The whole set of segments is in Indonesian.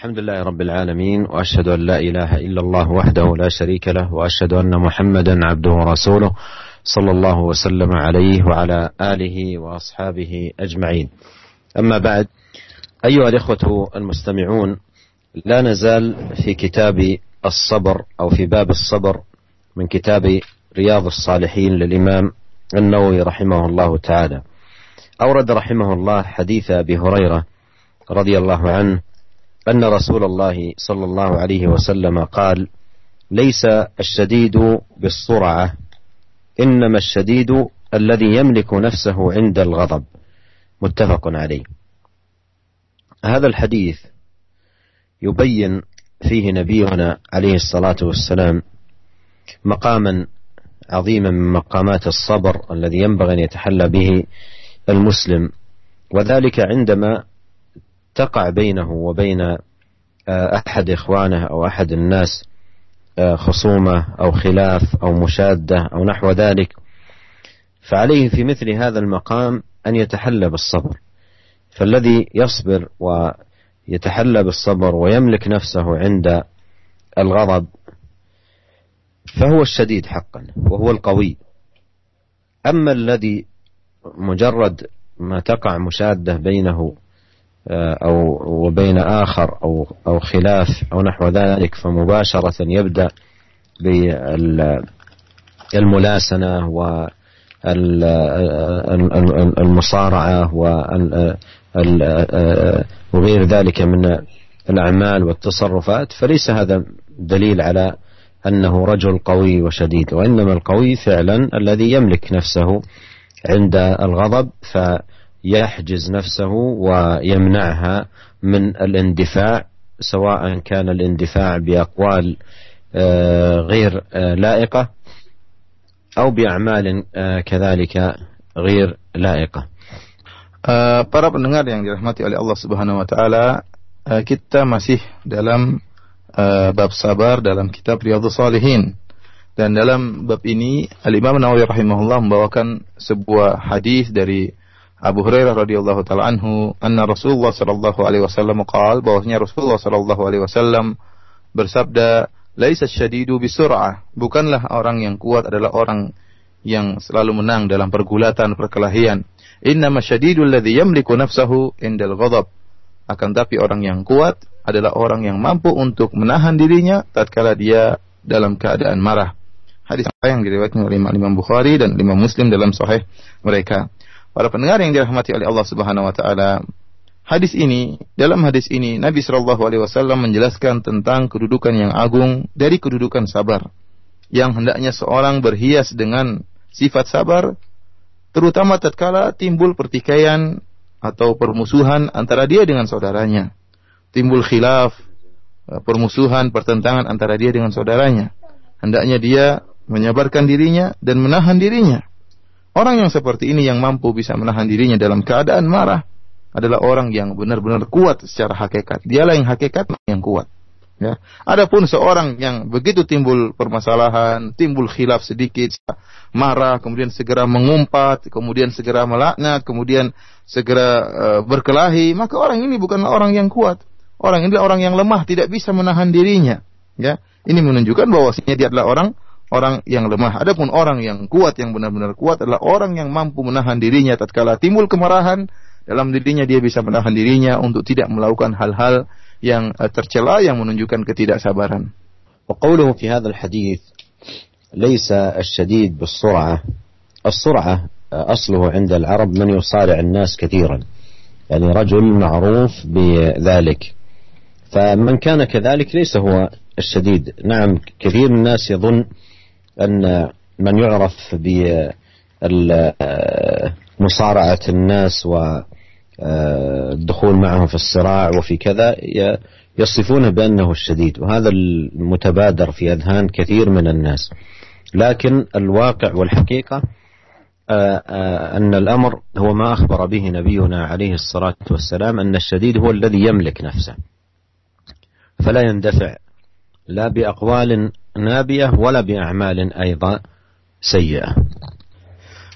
الحمد لله رب العالمين وأشهد أن لا إله إلا الله وحده لا شريك له وأشهد أن محمدا عبده ورسوله صلى الله وسلم عليه وعلى آله وأصحابه أجمعين. أما بعد أيها الإخوة المستمعون لا نزال في كتاب الصبر أو في باب الصبر من كتاب رياض الصالحين للإمام النووي رحمه الله تعالى. أورد رحمه الله حديث أبي هريرة رضي الله عنه أن رسول الله صلى الله عليه وسلم قال: ليس الشديد بالسرعة إنما الشديد الذي يملك نفسه عند الغضب متفق عليه. هذا الحديث يبين فيه نبينا عليه الصلاة والسلام مقاما عظيما من مقامات الصبر الذي ينبغي أن يتحلى به المسلم وذلك عندما تقع بينه وبين آه، أحد إخوانه أو أحد الناس آه، خصومة أو خلاف أو مشادة أو نحو ذلك فعليه في مثل هذا المقام أن يتحلى بالصبر. فالذي يصبر ويتحلى بالصبر ويملك نفسه عند الغضب فهو الشديد حقا وهو القوي. أما الذي مجرد ما تقع مشادة بينه أو وبين آخر أو أو خلاف أو نحو ذلك فمباشرة يبدأ بالملاسنة والمصارعة وغير ذلك من الأعمال والتصرفات. فليس هذا دليل على أنه رجل قوي وشديد وإنما القوي فعلا الذي يملك نفسه عند الغضب. ف يحجز نفسه ويمنعها من الاندفاع سواء كان الاندفاع باقوال غير لائقه أو باعمال كذلك غير لائقه. para pendengar yang dirahmati oleh Allah Subhanahu wa taala, kita masih dalam bab sabar dalam kitab Riyadhus Shalihin. Dan dalam bab ini Al-Imam Nawawi rahimahullah membawakan sebuah hadis dari Abu Hurairah radhiyallahu taala anhu, anna Rasulullah sallallahu alaihi wasallam qaal bahwasanya Rasulullah sallallahu alaihi wasallam bersabda, "Laisa syadidu bisur'ah." Bukanlah orang yang kuat adalah orang yang selalu menang dalam pergulatan perkelahian. Innama syadidul ladzi yamliku nafsahu indal ghadab. Akan tapi orang yang kuat adalah orang yang mampu untuk menahan dirinya tatkala dia dalam keadaan marah. Hadis yang diriwayatkan oleh Imam Bukhari dan Imam Muslim dalam sahih mereka. Para pendengar yang dirahmati oleh Allah Subhanahu wa taala, hadis ini, dalam hadis ini Nabi Shallallahu alaihi wasallam menjelaskan tentang kedudukan yang agung dari kedudukan sabar. Yang hendaknya seorang berhias dengan sifat sabar terutama tatkala timbul pertikaian atau permusuhan antara dia dengan saudaranya. Timbul khilaf, permusuhan, pertentangan antara dia dengan saudaranya. Hendaknya dia menyabarkan dirinya dan menahan dirinya Orang yang seperti ini yang mampu bisa menahan dirinya dalam keadaan marah adalah orang yang benar-benar kuat secara hakikat. Dialah yang hakikat yang kuat. Ya. Adapun seorang yang begitu timbul permasalahan, timbul khilaf sedikit, marah, kemudian segera mengumpat, kemudian segera melaknat, kemudian segera uh, berkelahi, maka orang ini bukanlah orang yang kuat. Orang ini adalah orang yang lemah, tidak bisa menahan dirinya. Ya, ini menunjukkan bahwasanya dia adalah orang orang yang lemah. Adapun orang yang kuat yang benar-benar kuat adalah orang yang mampu menahan dirinya tatkala timbul kemarahan dalam dirinya dia bisa menahan dirinya untuk tidak melakukan hal-hal yang tercela yang menunjukkan ketidaksabaran. وقوله في هذا الحديث ليس الشديد بالسرعة السرعة أصله عند العرب من يصارع الناس كثيرا يعني رجل معروف بذلك فمن كان كذلك ليس هو الشديد نعم كثير من الناس يظن أن من يعرف بمصارعة الناس والدخول معهم في الصراع وفي كذا يصفونه بأنه الشديد. وهذا المتبادر في أذهان كثير من الناس. لكن الواقع والحقيقة أن الأمر هو ما أخبر به نبينا عليه الصلاة والسلام أن الشديد هو الذي يملك نفسه. فلا يندفع لا بأقوال نابية ولا بأعمال أيضا سيئة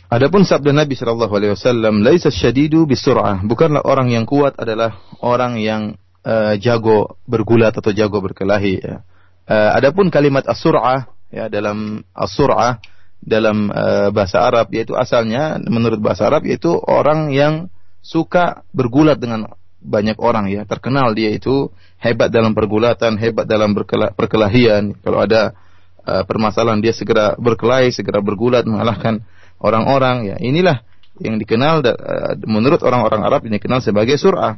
Adapun sabda Nabi Shallallahu Alaihi Wasallam, "Laisa syadidu bisur'ah." Bukanlah orang yang kuat adalah orang yang uh, jago bergulat atau jago berkelahi. Ya. Uh, adapun kalimat as-sur'ah ya dalam as-sur'ah dalam uh, bahasa Arab yaitu asalnya menurut bahasa Arab yaitu orang yang suka bergulat dengan banyak orang ya. Terkenal dia itu hebat dalam pergulatan hebat dalam berkela perkelahian. Kalau ada uh, permasalahan dia segera berkelahi segera bergulat mengalahkan orang-orang ya. Inilah yang dikenal uh, menurut orang-orang Arab ini dikenal sebagai surah.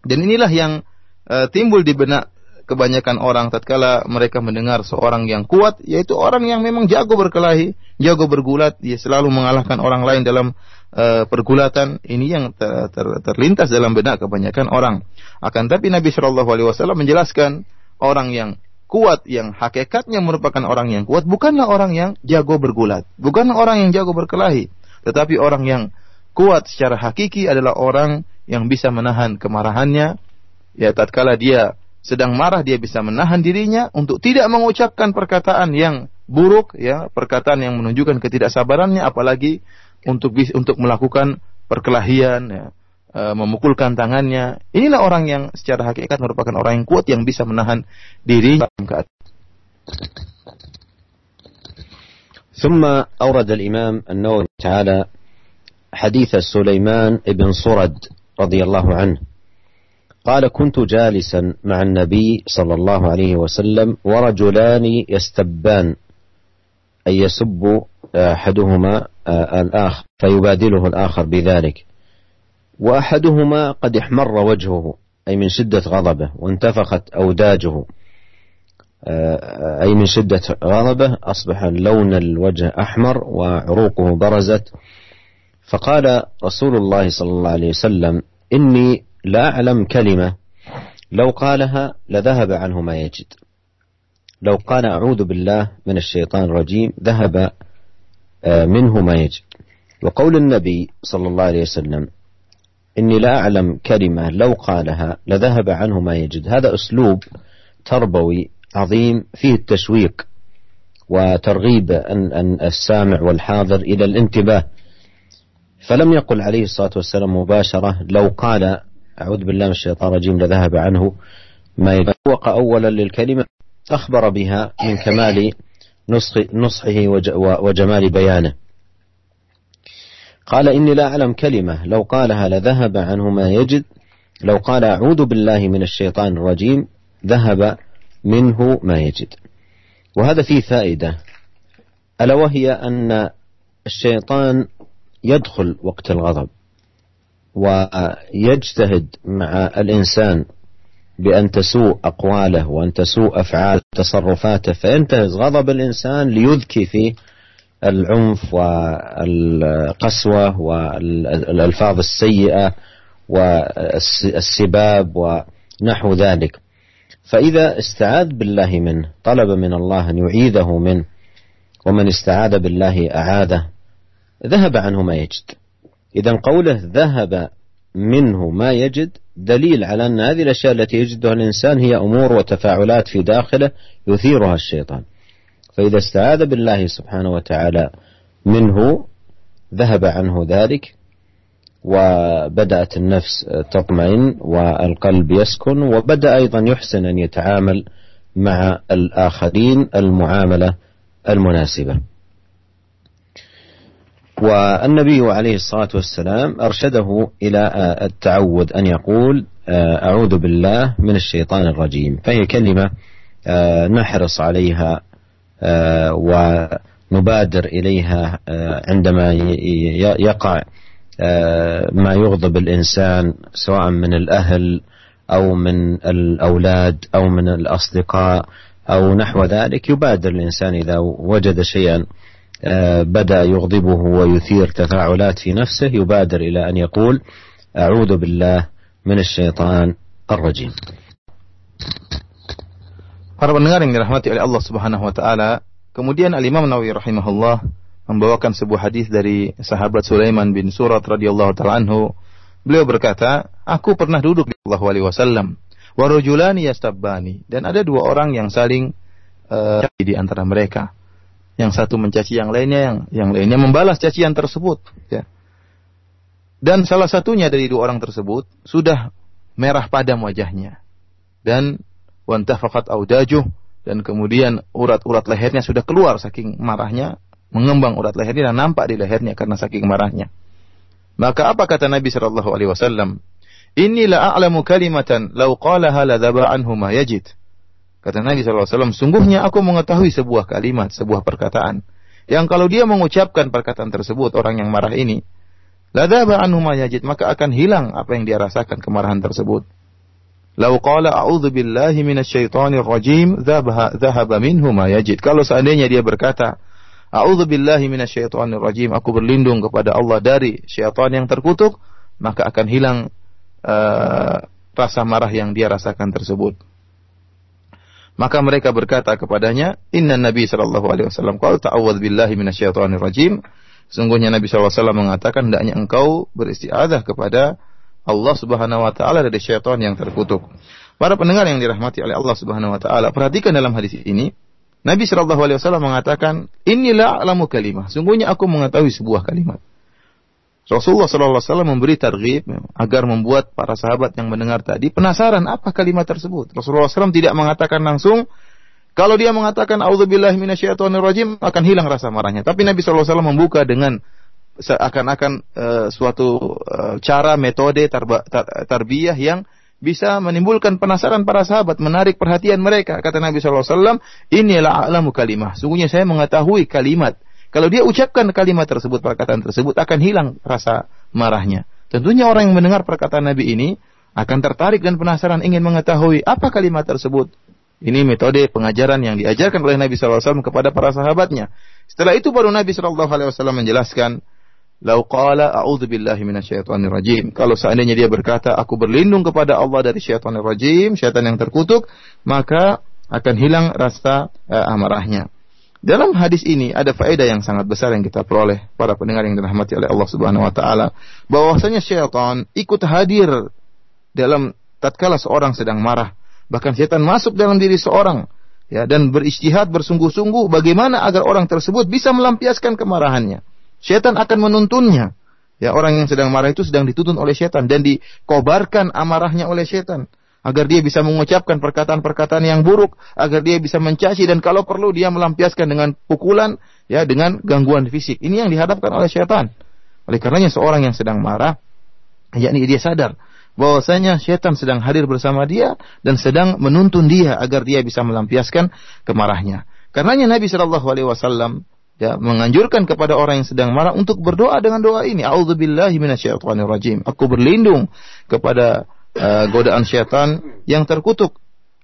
Dan inilah yang uh, timbul di benak kebanyakan orang tatkala mereka mendengar seorang yang kuat yaitu orang yang memang jago berkelahi, jago bergulat, dia selalu mengalahkan orang lain dalam uh, pergulatan. Ini yang ter, ter, terlintas dalam benak kebanyakan orang. Akan tapi Nabi Shallallahu alaihi wasallam menjelaskan orang yang kuat yang hakikatnya merupakan orang yang kuat bukanlah orang yang jago bergulat, bukanlah orang yang jago berkelahi, tetapi orang yang kuat secara hakiki adalah orang yang bisa menahan kemarahannya ya tatkala dia sedang marah dia bisa menahan dirinya untuk tidak mengucapkan perkataan yang buruk ya perkataan yang menunjukkan ketidaksabarannya apalagi untuk untuk melakukan perkelahian ya e, memukulkan tangannya inilah orang yang secara hakikat merupakan orang yang kuat yang bisa menahan diri ثم أورد الإمام النووي تعالى حديث سليمان بن صرد رضي الله عنه قال كنت جالسا مع النبي صلى الله عليه وسلم ورجلان يستبان أي يسب أحدهما آه، الآخر فيبادله الآخر بذلك. وأحدهما قد احمر وجهه أي من شدة غضبه وانتفخت أوداجه. آه، أي من شدة غضبه أصبح لون الوجه أحمر وعروقه برزت. فقال رسول الله صلى الله عليه وسلم إني لا أعلم كلمة لو قالها لذهب عنه ما يجد. لو قال أعوذ بالله من الشيطان الرجيم ذهب منه ما يجد وقول النبي صلى الله عليه وسلم إني لا أعلم كلمة لو قالها لذهب عنه ما يجد. هذا أسلوب تربوي عظيم فيه التشويق وترغيب السامع والحاضر إلى الانتباه. فلم يقل عليه الصلاة والسلام مباشرة لو قال أعوذ بالله من الشيطان الرجيم لذهب عنه ما يتفوق أولا للكلمة أخبر بها من كمال نصح نصحه وجمال بيانه. قال إني لا أعلم كلمة. لو قالها لذهب عنه ما يجد. لو قال أعوذ بالله من الشيطان الرجيم ذهب منه ما يجد. وهذا فيه فائدة. ألا وهي أن الشيطان يدخل وقت الغضب ويجتهد مع الإنسان بأن تسوء أقواله وأن تسوء أفعال تصرفاته فينتهز غضب الإنسان ليذكي في العنف والقسوة والألفاظ السيئة والسباب ونحو ذلك. فإذا استعاذ بالله منه طلب من الله أن يعيذه منه ومن استعاذ بالله أعاذه ذهب عنه ما يجد. إذا قوله ذهب منه ما يجد دليل على أن هذه الأشياء التي يجدها الإنسان هي أمور وتفاعلات في داخله يثيرها الشيطان. فإذا استعاذ بالله سبحانه وتعالى منه ذهب عنه ذلك وبدأت النفس تطمئن والقلب يسكن وبدأ أيضا يحسن أن يتعامل مع الآخرين المعاملة المناسبة. والنبي عليه الصلاة والسلام أرشده إلى التعود أن يقول أعوذ بالله من الشيطان الرجيم. فهي كلمة نحرص عليها ونبادر إليها عندما يقع ما يغضب الإنسان سواء من الأهل أو من الأولاد أو من الأصدقاء أو نحو ذلك يبادر الإنسان إذا وجد شيئا. بدأ يغضبه ويثير تفاعلات في نفسه يبادر إلى أن يقول أعوذ بالله من الشيطان الرجيم Para pendengar yang dirahmati oleh Allah Subhanahu wa taala, kemudian Al-Imam Nawawi rahimahullah membawakan sebuah hadis dari sahabat Sulaiman bin Surat radhiyallahu taala anhu. Beliau berkata, "Aku pernah duduk di Allah alaihi wasallam, wa rajulani yastabbani." Dan ada dua orang yang saling uh, di antara mereka yang satu mencaci yang lainnya, yang yang lainnya membalas cacian tersebut. Ya. Dan salah satunya dari dua orang tersebut sudah merah padam wajahnya. Dan wantafaqat audajuh dan kemudian urat-urat lehernya sudah keluar saking marahnya, mengembang urat lehernya dan nampak di lehernya karena saking marahnya. Maka apa kata Nabi sallallahu alaihi wasallam? Inilah a'lamu kalimatan law qalaha la anhu yajid. Kata Nabi SAW, sungguhnya aku mengetahui sebuah kalimat, sebuah perkataan. Yang kalau dia mengucapkan perkataan tersebut, orang yang marah ini, ladaba anhu yajid, maka akan hilang apa yang dia rasakan kemarahan tersebut. Lau qala a'udzu billahi minasyaitonir rajim, dhahaba minhu ma yajid. Kalau seandainya dia berkata, a'udzu billahi minasyaitonir rajim, aku berlindung kepada Allah dari syaitan yang terkutuk, maka akan hilang uh, rasa marah yang dia rasakan tersebut. Maka mereka berkata kepadanya, Inna Nabi Shallallahu Alaihi Wasallam kau ta'awad billahi minasyaitonir rajim. Sungguhnya Nabi SAW mengatakan, hendaknya engkau beristiadah kepada Allah Subhanahu Wa Taala dari syaitan yang terkutuk. Para pendengar yang dirahmati oleh Allah Subhanahu Wa Taala, perhatikan dalam hadis ini, Nabi Shallallahu Alaihi Wasallam mengatakan, Inilah alamu kalimah. Sungguhnya aku mengetahui sebuah kalimat. Rasulullah SAW memberi targhib agar membuat para sahabat yang mendengar tadi penasaran apa kalimat tersebut. Rasulullah SAW tidak mengatakan langsung kalau dia mengatakan auzubillahi minasyaitonirrajim akan hilang rasa marahnya. Tapi Nabi SAW membuka dengan seakan-akan uh, suatu uh, cara metode tarba, tar, tarbiyah yang bisa menimbulkan penasaran para sahabat, menarik perhatian mereka. Kata Nabi SAW, inilah a'lamu kalimah. Sungguhnya saya mengetahui kalimat kalau dia ucapkan kalimat tersebut, perkataan tersebut akan hilang rasa marahnya. Tentunya orang yang mendengar perkataan Nabi ini akan tertarik dan penasaran ingin mengetahui apa kalimat tersebut. Ini metode pengajaran yang diajarkan oleh Nabi SAW kepada para sahabatnya. Setelah itu baru Nabi SAW menjelaskan, Lau qala billahi rajim. Kalau seandainya dia berkata, aku berlindung kepada Allah dari syaitanir rajim, syaitan yang terkutuk, maka akan hilang rasa uh, amarahnya. Dalam hadis ini ada faedah yang sangat besar yang kita peroleh para pendengar yang dirahmati oleh Allah Subhanahu wa taala. Bahwasanya syaitan ikut hadir dalam tatkala seorang sedang marah. Bahkan syaitan masuk dalam diri seorang ya dan beristihad bersungguh-sungguh bagaimana agar orang tersebut bisa melampiaskan kemarahannya. Syaitan akan menuntunnya. Ya orang yang sedang marah itu sedang dituntun oleh syaitan dan dikobarkan amarahnya oleh syaitan agar dia bisa mengucapkan perkataan-perkataan yang buruk, agar dia bisa mencaci dan kalau perlu dia melampiaskan dengan pukulan, ya dengan gangguan fisik. Ini yang dihadapkan oleh syaitan. Oleh karenanya seorang yang sedang marah, yakni dia sadar bahwasanya syaitan sedang hadir bersama dia dan sedang menuntun dia agar dia bisa melampiaskan kemarahnya. Karenanya Nabi Shallallahu Alaihi Wasallam ya menganjurkan kepada orang yang sedang marah untuk berdoa dengan doa ini. Minasyaitonirrajim. Aku berlindung kepada uh, godaan syaitan yang terkutuk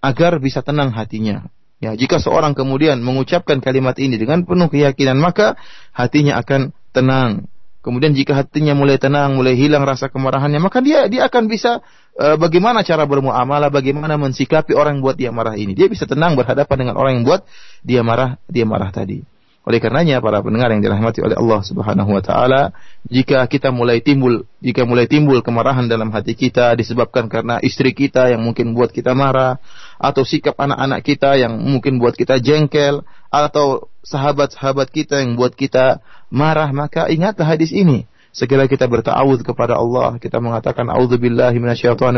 agar bisa tenang hatinya. Ya, jika seorang kemudian mengucapkan kalimat ini dengan penuh keyakinan, maka hatinya akan tenang. Kemudian jika hatinya mulai tenang, mulai hilang rasa kemarahannya, maka dia dia akan bisa uh, bagaimana cara bermuamalah, bagaimana mensikapi orang yang buat dia marah ini. Dia bisa tenang berhadapan dengan orang yang buat dia marah, dia marah tadi. Oleh karenanya para pendengar yang dirahmati oleh Allah Subhanahu wa taala, jika kita mulai timbul jika mulai timbul kemarahan dalam hati kita disebabkan karena istri kita yang mungkin buat kita marah atau sikap anak-anak kita yang mungkin buat kita jengkel atau sahabat-sahabat kita yang buat kita marah, maka ingatlah hadis ini. Segera kita bertawud kepada Allah, kita mengatakan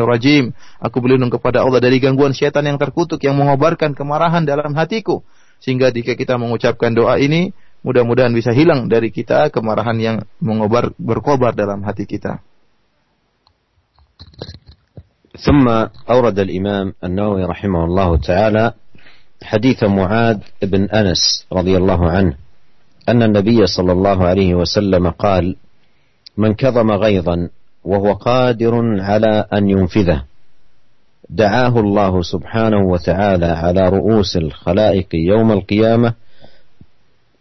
rajim. Aku berlindung kepada Allah dari gangguan syaitan yang terkutuk yang mengobarkan kemarahan dalam hatiku Sehingga jika kita mengucapkan doa ini, mudah-mudahan bisa hilang dari kita kemarahan yang mengobar berkobar dalam hati kita. ثم أورد الإمام النووي رحمه الله تعالى حديث معاذ بن أنس رضي الله عنه أن النبي صلى الله عليه وسلم قال من كظم غيظا وهو قادر على أن ينفذه دعاه الله سبحانه وتعالى على رؤوس الخلائق يوم القيامة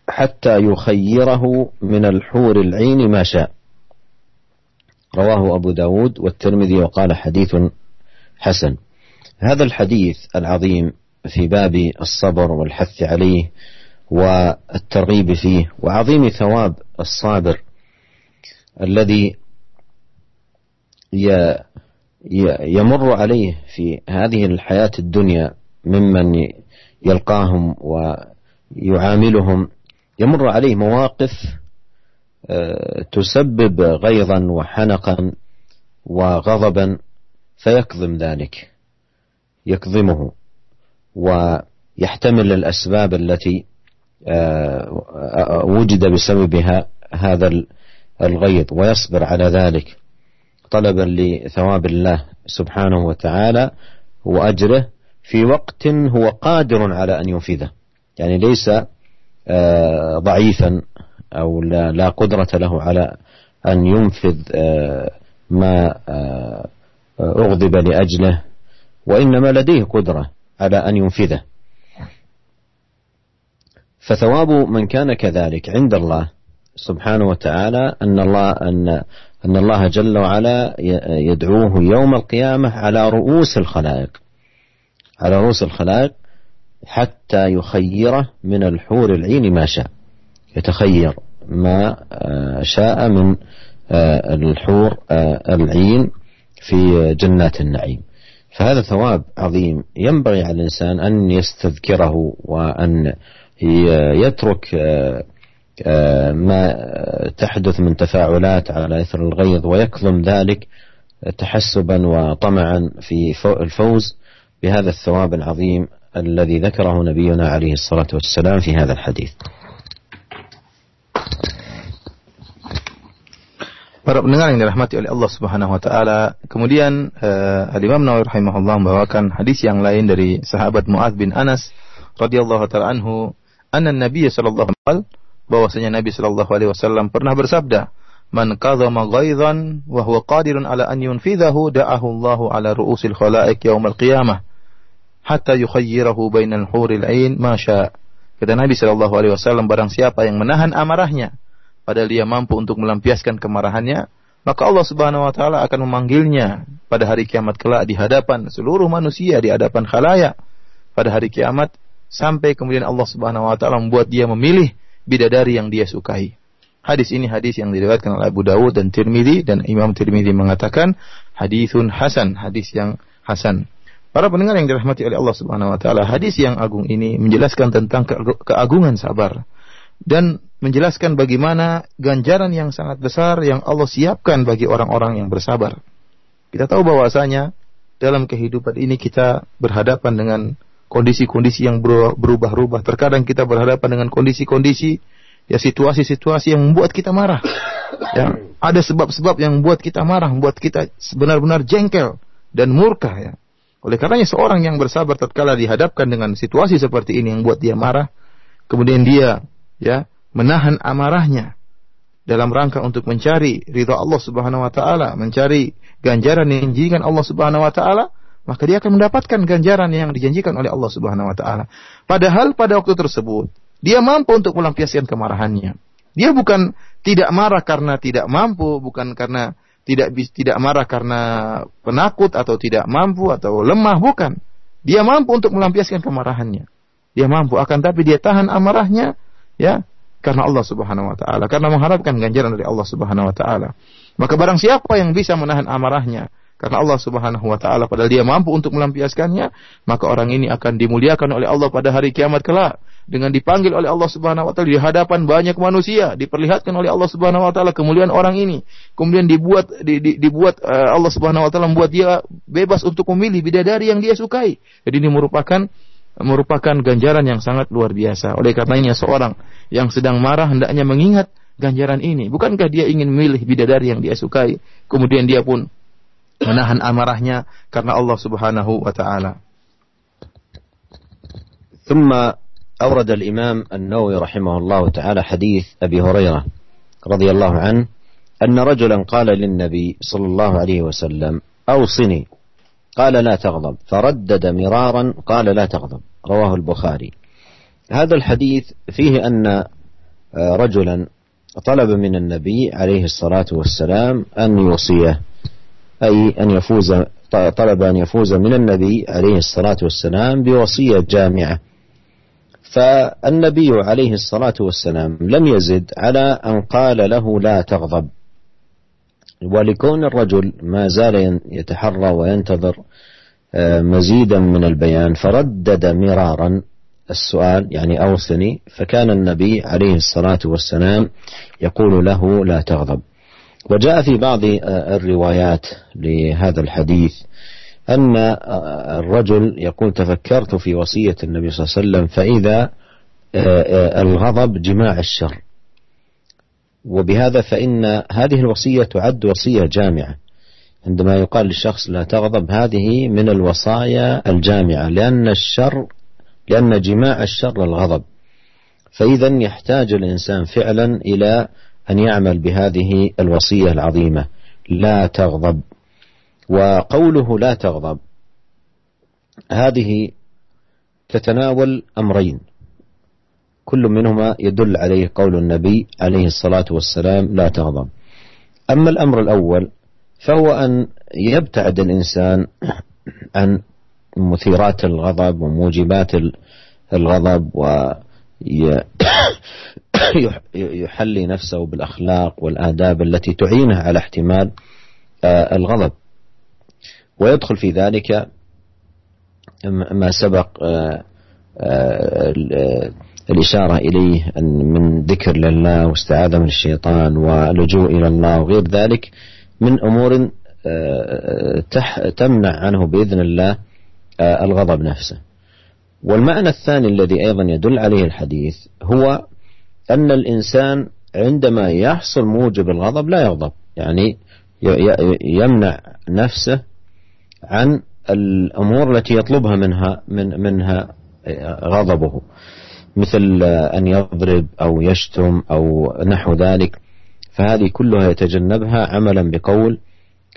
حتى يخيره من الحور العين ما شاء. رواه أبو داود والترمذي وقال حديث حسن. هذا الحديث العظيم في باب الصبر والحث عليه والترغيب فيه وعظيم ثواب الصابر الذي يمر عليه في هذه الحياة الدنيا ممن يلقاهم ويعاملهم يمر عليه مواقف آه، تسبب غيظا وحنقا وغضبا فيكظم ذلك يكظمه ويحتمل الأسباب التي وجد بسببها هذا الغيظ ويصبر على ذلك. طلبا لثواب الله سبحانه وتعالى وأجره في وقت هو قادر على أن ينفذه يعني ليس آه، ضعيفا أو لا, قدرة له على أن ينفذ آه، ما آه، أغضب لأجله وإنما لديه قدرة على أن ينفذه. فثواب من كان كذلك عند الله سبحانه وتعالى أن الله أن أن الله جل وعلا يدعوه يوم القيامة على رؤوس الخلائق. على رؤوس الخلائق حتى يخيره من الحور العين ما شاء. يتخير ما آه، شاء من آه، الحور آه، العين في جنات النعيم. فهذا ثواب عظيم. ينبغي على الإنسان أن يستذكره وأن يترك ما تحدث من تفاعلات على إثر الغيظ ويكظم ذلك تحسبا وطمعا في الفوز بهذا الثواب العظيم الذي ذكره نبينا عليه الصلاة والسلام في هذا الحديث Para pendengar yang dirahmati oleh Allah Subhanahu wa taala, kemudian uh, Al-Imam Nawawi rahimahullah membawakan hadis yang lain dari sahabat Muadz bin Anas radhiyallahu taala anhu, anna Nabi sallallahu alaihi wasallam bahwasanya Nabi sallallahu alaihi wasallam pernah bersabda, "Man ghaidhan wa qadirun ala an da'ahu Allahu ala ru'usil khalaiq yaumal qiyamah." hatta yukhayyirahu bainal huril ain masya. Kata Nabi Shallallahu alaihi wasallam barang siapa yang menahan amarahnya padahal dia mampu untuk melampiaskan kemarahannya, maka Allah Subhanahu wa taala akan memanggilnya pada hari kiamat kelak di hadapan seluruh manusia di hadapan khalayak pada hari kiamat sampai kemudian Allah Subhanahu wa taala membuat dia memilih bidadari yang dia sukai. Hadis ini hadis yang diriwayatkan oleh Abu Dawud dan Tirmidzi dan Imam Tirmidzi mengatakan hadisun hasan, hadis yang hasan. Para pendengar yang dirahmati oleh Allah Subhanahu wa taala, hadis yang agung ini menjelaskan tentang keagungan sabar dan menjelaskan bagaimana ganjaran yang sangat besar yang Allah siapkan bagi orang-orang yang bersabar. Kita tahu bahwasanya dalam kehidupan ini kita berhadapan dengan kondisi-kondisi yang berubah-ubah. Terkadang kita berhadapan dengan kondisi-kondisi ya situasi-situasi yang membuat kita marah. Ya, ada sebab-sebab yang membuat kita marah, membuat kita benar-benar jengkel dan murka ya. Oleh karenanya seorang yang bersabar tatkala dihadapkan dengan situasi seperti ini yang buat dia marah, kemudian dia ya menahan amarahnya dalam rangka untuk mencari ridha Allah Subhanahu wa taala, mencari ganjaran yang dijanjikan Allah Subhanahu wa taala, maka dia akan mendapatkan ganjaran yang dijanjikan oleh Allah Subhanahu wa taala. Padahal pada waktu tersebut dia mampu untuk melampiaskan kemarahannya. Dia bukan tidak marah karena tidak mampu, bukan karena tidak tidak marah karena penakut atau tidak mampu atau lemah bukan dia mampu untuk melampiaskan kemarahannya dia mampu akan tapi dia tahan amarahnya ya karena Allah Subhanahu wa taala karena mengharapkan ganjaran dari Allah Subhanahu wa taala maka barang siapa yang bisa menahan amarahnya karena Allah Subhanahu wa taala padahal dia mampu untuk melampiaskannya, maka orang ini akan dimuliakan oleh Allah pada hari kiamat kelak dengan dipanggil oleh Allah Subhanahu wa taala di hadapan banyak manusia, diperlihatkan oleh Allah Subhanahu wa taala kemuliaan orang ini. Kemudian dibuat di, di, dibuat uh, Allah Subhanahu wa taala membuat dia bebas untuk memilih bidadari yang dia sukai. Jadi ini merupakan merupakan ganjaran yang sangat luar biasa. Oleh karenanya seorang yang sedang marah hendaknya mengingat ganjaran ini. Bukankah dia ingin memilih bidadari yang dia sukai, kemudian dia pun menahan amarahnya karena Allah Subhanahu wa taala. ثم أورد الإمام النووي رحمه الله تعالى حديث أبي هريرة رضي الله عنه أن رجلا قال للنبي صلى الله عليه وسلم أوصني. قال لا تغضب. فردد مرارا قال لا تغضب. رواه البخاري. هذا الحديث فيه أن رجلا طلب من النبي عليه الصلاة والسلام أن يوصيه. أي أن يفوز طلب أن يفوز من النبي عليه الصلاة والسلام بوصية جامعة. فالنبي عليه الصلاة والسلام لم يزد على أن قال له لا تغضب. ولكون الرجل ما زال يتحرى وينتظر آه، مزيدا من البيان فردد مرارا السؤال يعني أوصني فكان النبي عليه الصلاة والسلام يقول له لا تغضب. وجاء في بعض الروايات لهذا الحديث أن الرجل يقول تفكرت في وصية النبي صلى الله عليه وسلم فإذا الغضب جماع الشر. وبهذا فإن هذه الوصية تعد وصية جامعة. عندما يقال للشخص لا تغضب هذه من الوصايا الجامعة لأن الشر لأن جماع الشر الغضب. فإذا يحتاج الإنسان فعلا إلى أن يعمل بهذه الوصية العظيمة لا تغضب. وقوله لا تغضب هذه تتناول أمرين. كل منهما يدل عليه قول النبي عليه الصلاة والسلام لا تغضب. أما الأمر الأول فهو أن يبتعد الإنسان عن مثيرات الغضب وموجبات الغضب و يحلي نفسه بالأخلاق والآداب التي تعينه على احتمال آه، الغضب. ويدخل في ذلك ما سبق آه، آه، الإشارة إليه من ذكر لله واستعاذة من الشيطان ولجوء إلى الله وغير ذلك من أمور تمنع عنه بإذن الله الغضب نفسه. والمعنى الثاني الذي أيضا يدل عليه الحديث هو أن الإنسان عندما يحصل موجب الغضب لا يغضب يعني يمنع نفسه عن الأمور التي يطلبها منها من منها غضبه مثل أن يضرب أو يشتم أو نحو ذلك فهذه كلها يتجنبها عملا بقول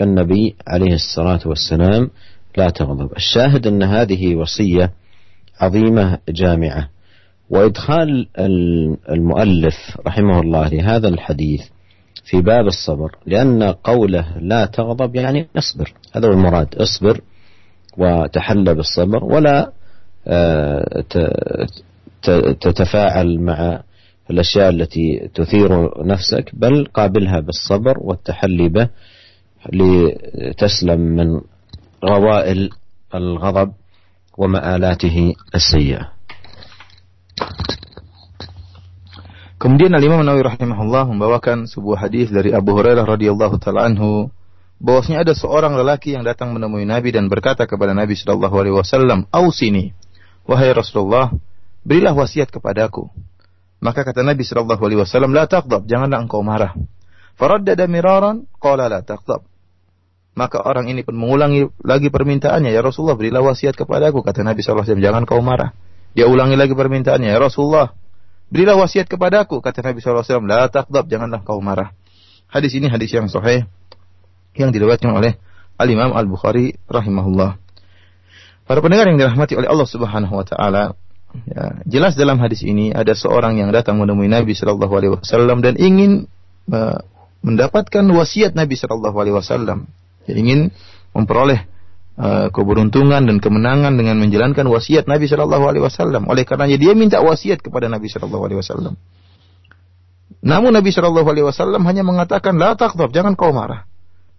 النبي عليه الصلاة والسلام لا تغضب. الشاهد أن هذه وصية عظيمة جامعة. وإدخال المؤلف رحمه الله لهذا الحديث في باب الصبر لأن قوله لا تغضب يعني اصبر. هذا هو المراد اصبر وتحلى بالصبر ولا آه، تتفاعل مع الأشياء التي تثير نفسك بل قابلها بالصبر والتحلي به لتسلم من غوائل الغضب. ومآلاته السيئة Kemudian Al-Imam Nawawi rahimahullah membawakan sebuah hadis dari Abu Hurairah radhiyallahu taala anhu bahwasanya ada seorang lelaki yang datang menemui Nabi dan berkata kepada Nabi sallallahu alaihi wasallam, "Ausini, wahai Rasulullah, berilah wasiat kepadaku." Maka kata Nabi sallallahu alaihi wasallam, "La taghdab, janganlah engkau marah." Faraddada miraran, qala la taghdab. Maka orang ini pun mengulangi lagi permintaannya, ya Rasulullah berilah wasiat kepadaku. Kata Nabi SAW, jangan kau marah. Dia ulangi lagi permintaannya, ya Rasulullah berilah wasiat kepadaku. Kata Nabi SAW, la takdab, janganlah kau marah. Hadis ini hadis yang sahih yang diriwayatkan oleh Al-Imam Al-Bukhari rahimahullah. Para pendengar yang dirahmati oleh Allah Subhanahu wa taala, ya, jelas dalam hadis ini ada seorang yang datang menemui Nabi sallallahu alaihi wasallam dan ingin uh, mendapatkan wasiat Nabi sallallahu alaihi wasallam ingin memperoleh uh, keberuntungan dan kemenangan dengan menjalankan wasiat Nabi Shallallahu Alaihi Wasallam. Oleh karenanya dia minta wasiat kepada Nabi Shallallahu Alaihi Wasallam. Namun Nabi Shallallahu Alaihi Wasallam hanya mengatakan la takdab, jangan kau marah.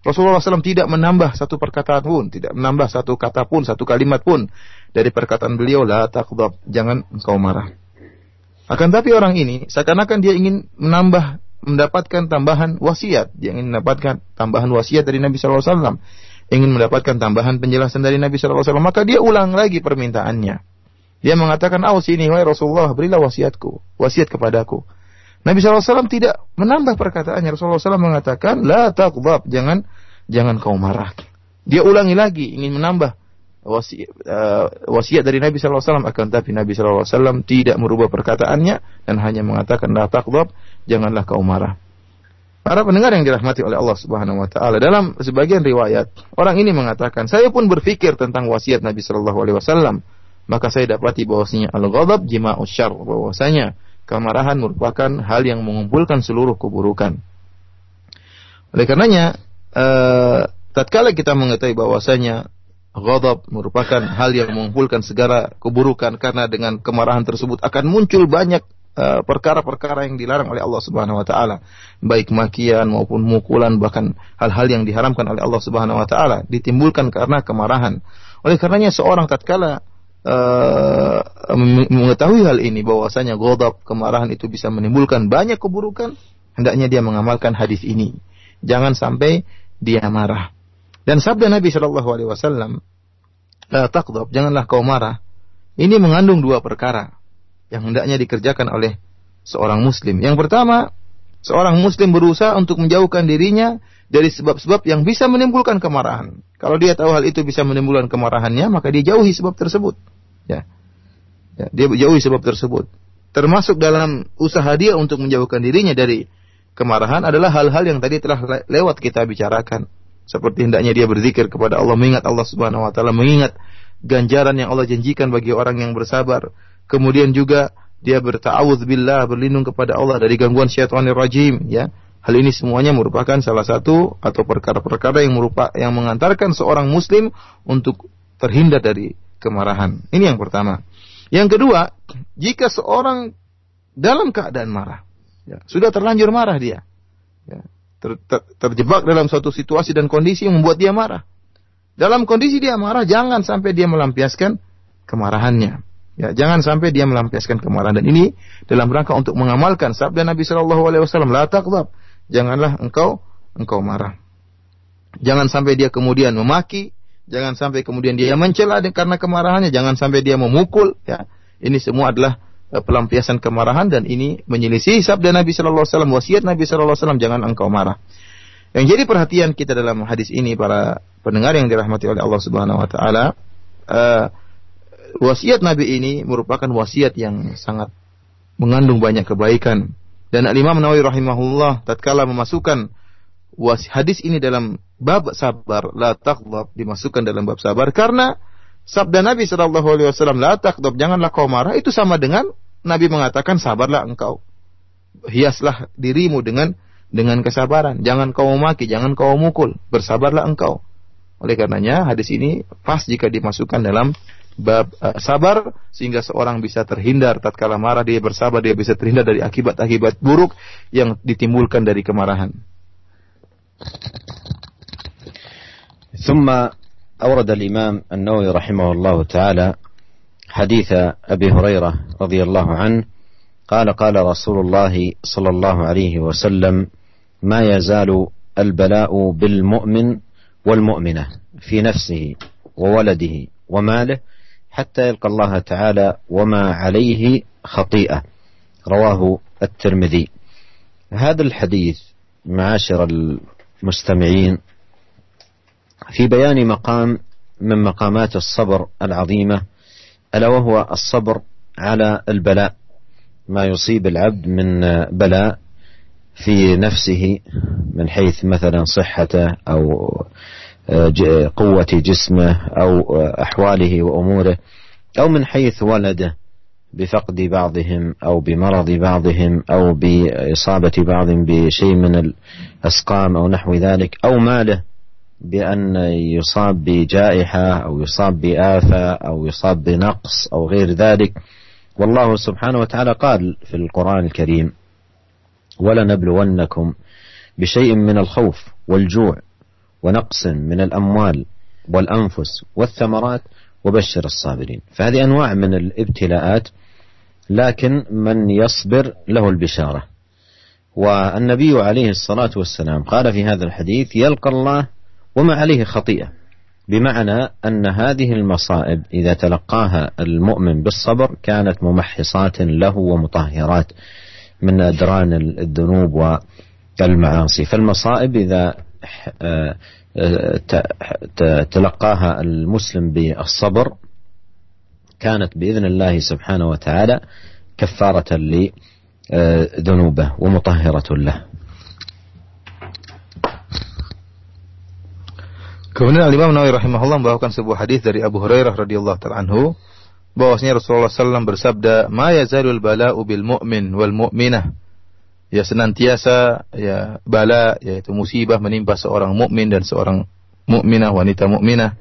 Rasulullah SAW tidak menambah satu perkataan pun, tidak menambah satu kata pun, satu kalimat pun dari perkataan beliau la takdab, jangan kau marah. Akan tapi orang ini seakan-akan dia ingin menambah mendapatkan tambahan wasiat, dia ingin mendapatkan tambahan wasiat dari Nabi SAW, ingin mendapatkan tambahan penjelasan dari Nabi SAW, maka dia ulang lagi permintaannya. Dia mengatakan, "Aus ini wahai Rasulullah, berilah wasiatku, wasiat kepadaku." Nabi SAW tidak menambah perkataannya. Rasulullah SAW mengatakan, "La taqdab, jangan jangan kau marah." Dia ulangi lagi, ingin menambah wasiat, uh, wasiat dari Nabi SAW akan tapi Nabi SAW tidak merubah perkataannya dan hanya mengatakan la taqdab janganlah kau marah. Para pendengar yang dirahmati oleh Allah Subhanahu wa taala, dalam sebagian riwayat, orang ini mengatakan, "Saya pun berpikir tentang wasiat Nabi Shallallahu alaihi wasallam, maka saya dapati bahwasanya al-ghadab jima'us syarr, bahwasanya kemarahan merupakan hal yang mengumpulkan seluruh keburukan." Oleh karenanya, eh, tatkala kita mengetahui bahwasanya ghadab merupakan hal yang mengumpulkan segala keburukan karena dengan kemarahan tersebut akan muncul banyak Eh, perkara-perkara yang dilarang oleh Allah Subhanahu wa taala, baik makian maupun mukulan bahkan hal-hal yang diharamkan oleh Allah Subhanahu wa taala ditimbulkan karena kemarahan. Oleh karenanya seorang tatkala uh, mengetahui hal ini bahwasanya ghadab, kemarahan itu bisa menimbulkan banyak keburukan, hendaknya dia mengamalkan hadis ini. Jangan sampai dia marah. Dan sabda Nabi Shallallahu alaihi wasallam la taqdab, janganlah kau marah. Ini mengandung dua perkara yang hendaknya dikerjakan oleh seorang muslim. Yang pertama, seorang muslim berusaha untuk menjauhkan dirinya dari sebab-sebab yang bisa menimbulkan kemarahan. Kalau dia tahu hal itu bisa menimbulkan kemarahannya, maka dia jauhi sebab tersebut. Ya. ya dia jauhi sebab tersebut. Termasuk dalam usaha dia untuk menjauhkan dirinya dari kemarahan adalah hal-hal yang tadi telah lewat kita bicarakan. Seperti hendaknya dia berzikir kepada Allah, mengingat Allah Subhanahu wa taala, mengingat ganjaran yang Allah janjikan bagi orang yang bersabar. Kemudian juga dia bertawudz billah, berlindung kepada Allah dari gangguan syaitanir rajim, ya. Hal ini semuanya merupakan salah satu atau perkara-perkara yang merupakan yang mengantarkan seorang muslim untuk terhindar dari kemarahan. Ini yang pertama. Yang kedua, jika seorang dalam keadaan marah, ya, sudah terlanjur marah dia, ya, ter, ter, terjebak dalam suatu situasi dan kondisi yang membuat dia marah. Dalam kondisi dia marah, jangan sampai dia melampiaskan kemarahannya. Ya, jangan sampai dia melampiaskan kemarahan dan ini dalam rangka untuk mengamalkan sabda Nabi Shallallahu Alaihi Wasallam, la janganlah engkau engkau marah. Jangan sampai dia kemudian memaki, jangan sampai kemudian dia mencela karena kemarahannya, jangan sampai dia memukul, ya. Ini semua adalah e, pelampiasan kemarahan dan ini menyelisih sabda Nabi sallallahu alaihi wasallam, wasiat Nabi sallallahu alaihi wasallam, jangan engkau marah. Yang jadi perhatian kita dalam hadis ini para pendengar yang dirahmati oleh Allah Subhanahu wa taala, uh, wasiat Nabi ini merupakan wasiat yang sangat mengandung banyak kebaikan dan Al-Imam Nawawi rahimahullah tatkala memasukkan hadis ini dalam bab sabar, la taqdab dimasukkan dalam bab sabar karena sabda Nabi sallallahu alaihi wasallam la taqdab janganlah kau marah itu sama dengan Nabi mengatakan sabarlah engkau. Hiaslah dirimu dengan dengan kesabaran. Jangan kau memaki, jangan kau mukul, bersabarlah engkau. Oleh karenanya hadis ini pas jika dimasukkan dalam bab uh, sabar sehingga seorang bisa terhindar tatkala marah dia bersabar dia bisa terhindar dari akibat-akibat buruk yang ditimbulkan dari kemarahan. ثم أورد الإمام النووي رحمه الله تعالى حديث أبي هريرة رضي الله عنه قال قال رسول الله صلى الله عليه وسلم ما يزال البلاء بالمؤمن والمؤمنة في نفسه وولده وماله حتى يلقى الله تعالى وما عليه خطيئة. رواه الترمذي. هذا الحديث معاشر المستمعين في بيان مقام من مقامات الصبر العظيمة ألا وهو الصبر على البلاء. ما يصيب العبد من بلاء في نفسه من حيث مثلا صحته أو قوة جسمه أو أحواله وأموره أو من حيث ولده بفقد بعضهم أو بمرض بعضهم أو بإصابة بعض بشيء من الأسقام أو نحو ذلك أو ماله بأن يصاب بجائحة أو يصاب بآفة أو يصاب بنقص أو غير ذلك. والله سبحانه وتعالى قال في القرآن الكريم ولنبلونكم بشيء من الخوف والجوع ونقص من الأموال والأنفس والثمرات وبشر الصابرين. فهذه أنواع من الابتلاءات لكن من يصبر له البشارة. والنبي عليه الصلاة والسلام قال في هذا الحديث يلقى الله وما عليه خطيئة. بمعنى أن هذه المصائب إذا تلقاها المؤمن بالصبر كانت ممحصات له ومطهرات من أدران الذنوب والمعاصي. فالمصائب إذا تلقاها المسلم بالصبر كانت باذن الله سبحانه وتعالى كفاره لذنوبه ومطهره له. Kemudian Al Imam Nawawi rahimahullah membawakan sebuah hadis dari Abu Hurairah radhiyallahu taala anhu bahwasanya Rasulullah SAW bersabda, "Ma yazalul bala'u bil mu'min wal mu'minah ya senantiasa ya bala yaitu musibah menimpa seorang mukmin dan seorang mukminah wanita mukminah.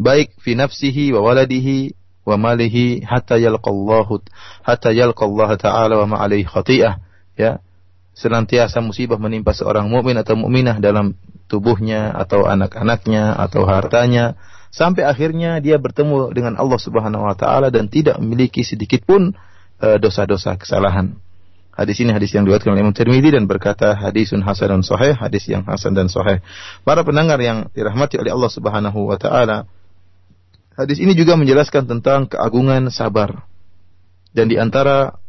Baik fi nafsihi wa waladihi wa malihi hatta yalqallahu hatta yalqallahu taala wa ma alaihi khati'ah. Ya senantiasa musibah menimpa seorang mukmin atau mukminah dalam tubuhnya atau anak-anaknya atau hartanya. Sampai akhirnya dia bertemu dengan Allah Subhanahu wa taala dan tidak memiliki sedikit pun eh, dosa-dosa kesalahan Hadis ini hadis yang diriwayatkan oleh Imam Tirmidzi dan berkata hadisun hasan dan sahih, hadis yang hasan dan sahih. Para pendengar yang dirahmati oleh Allah Subhanahu wa taala, hadis ini juga menjelaskan tentang keagungan sabar. Dan di antara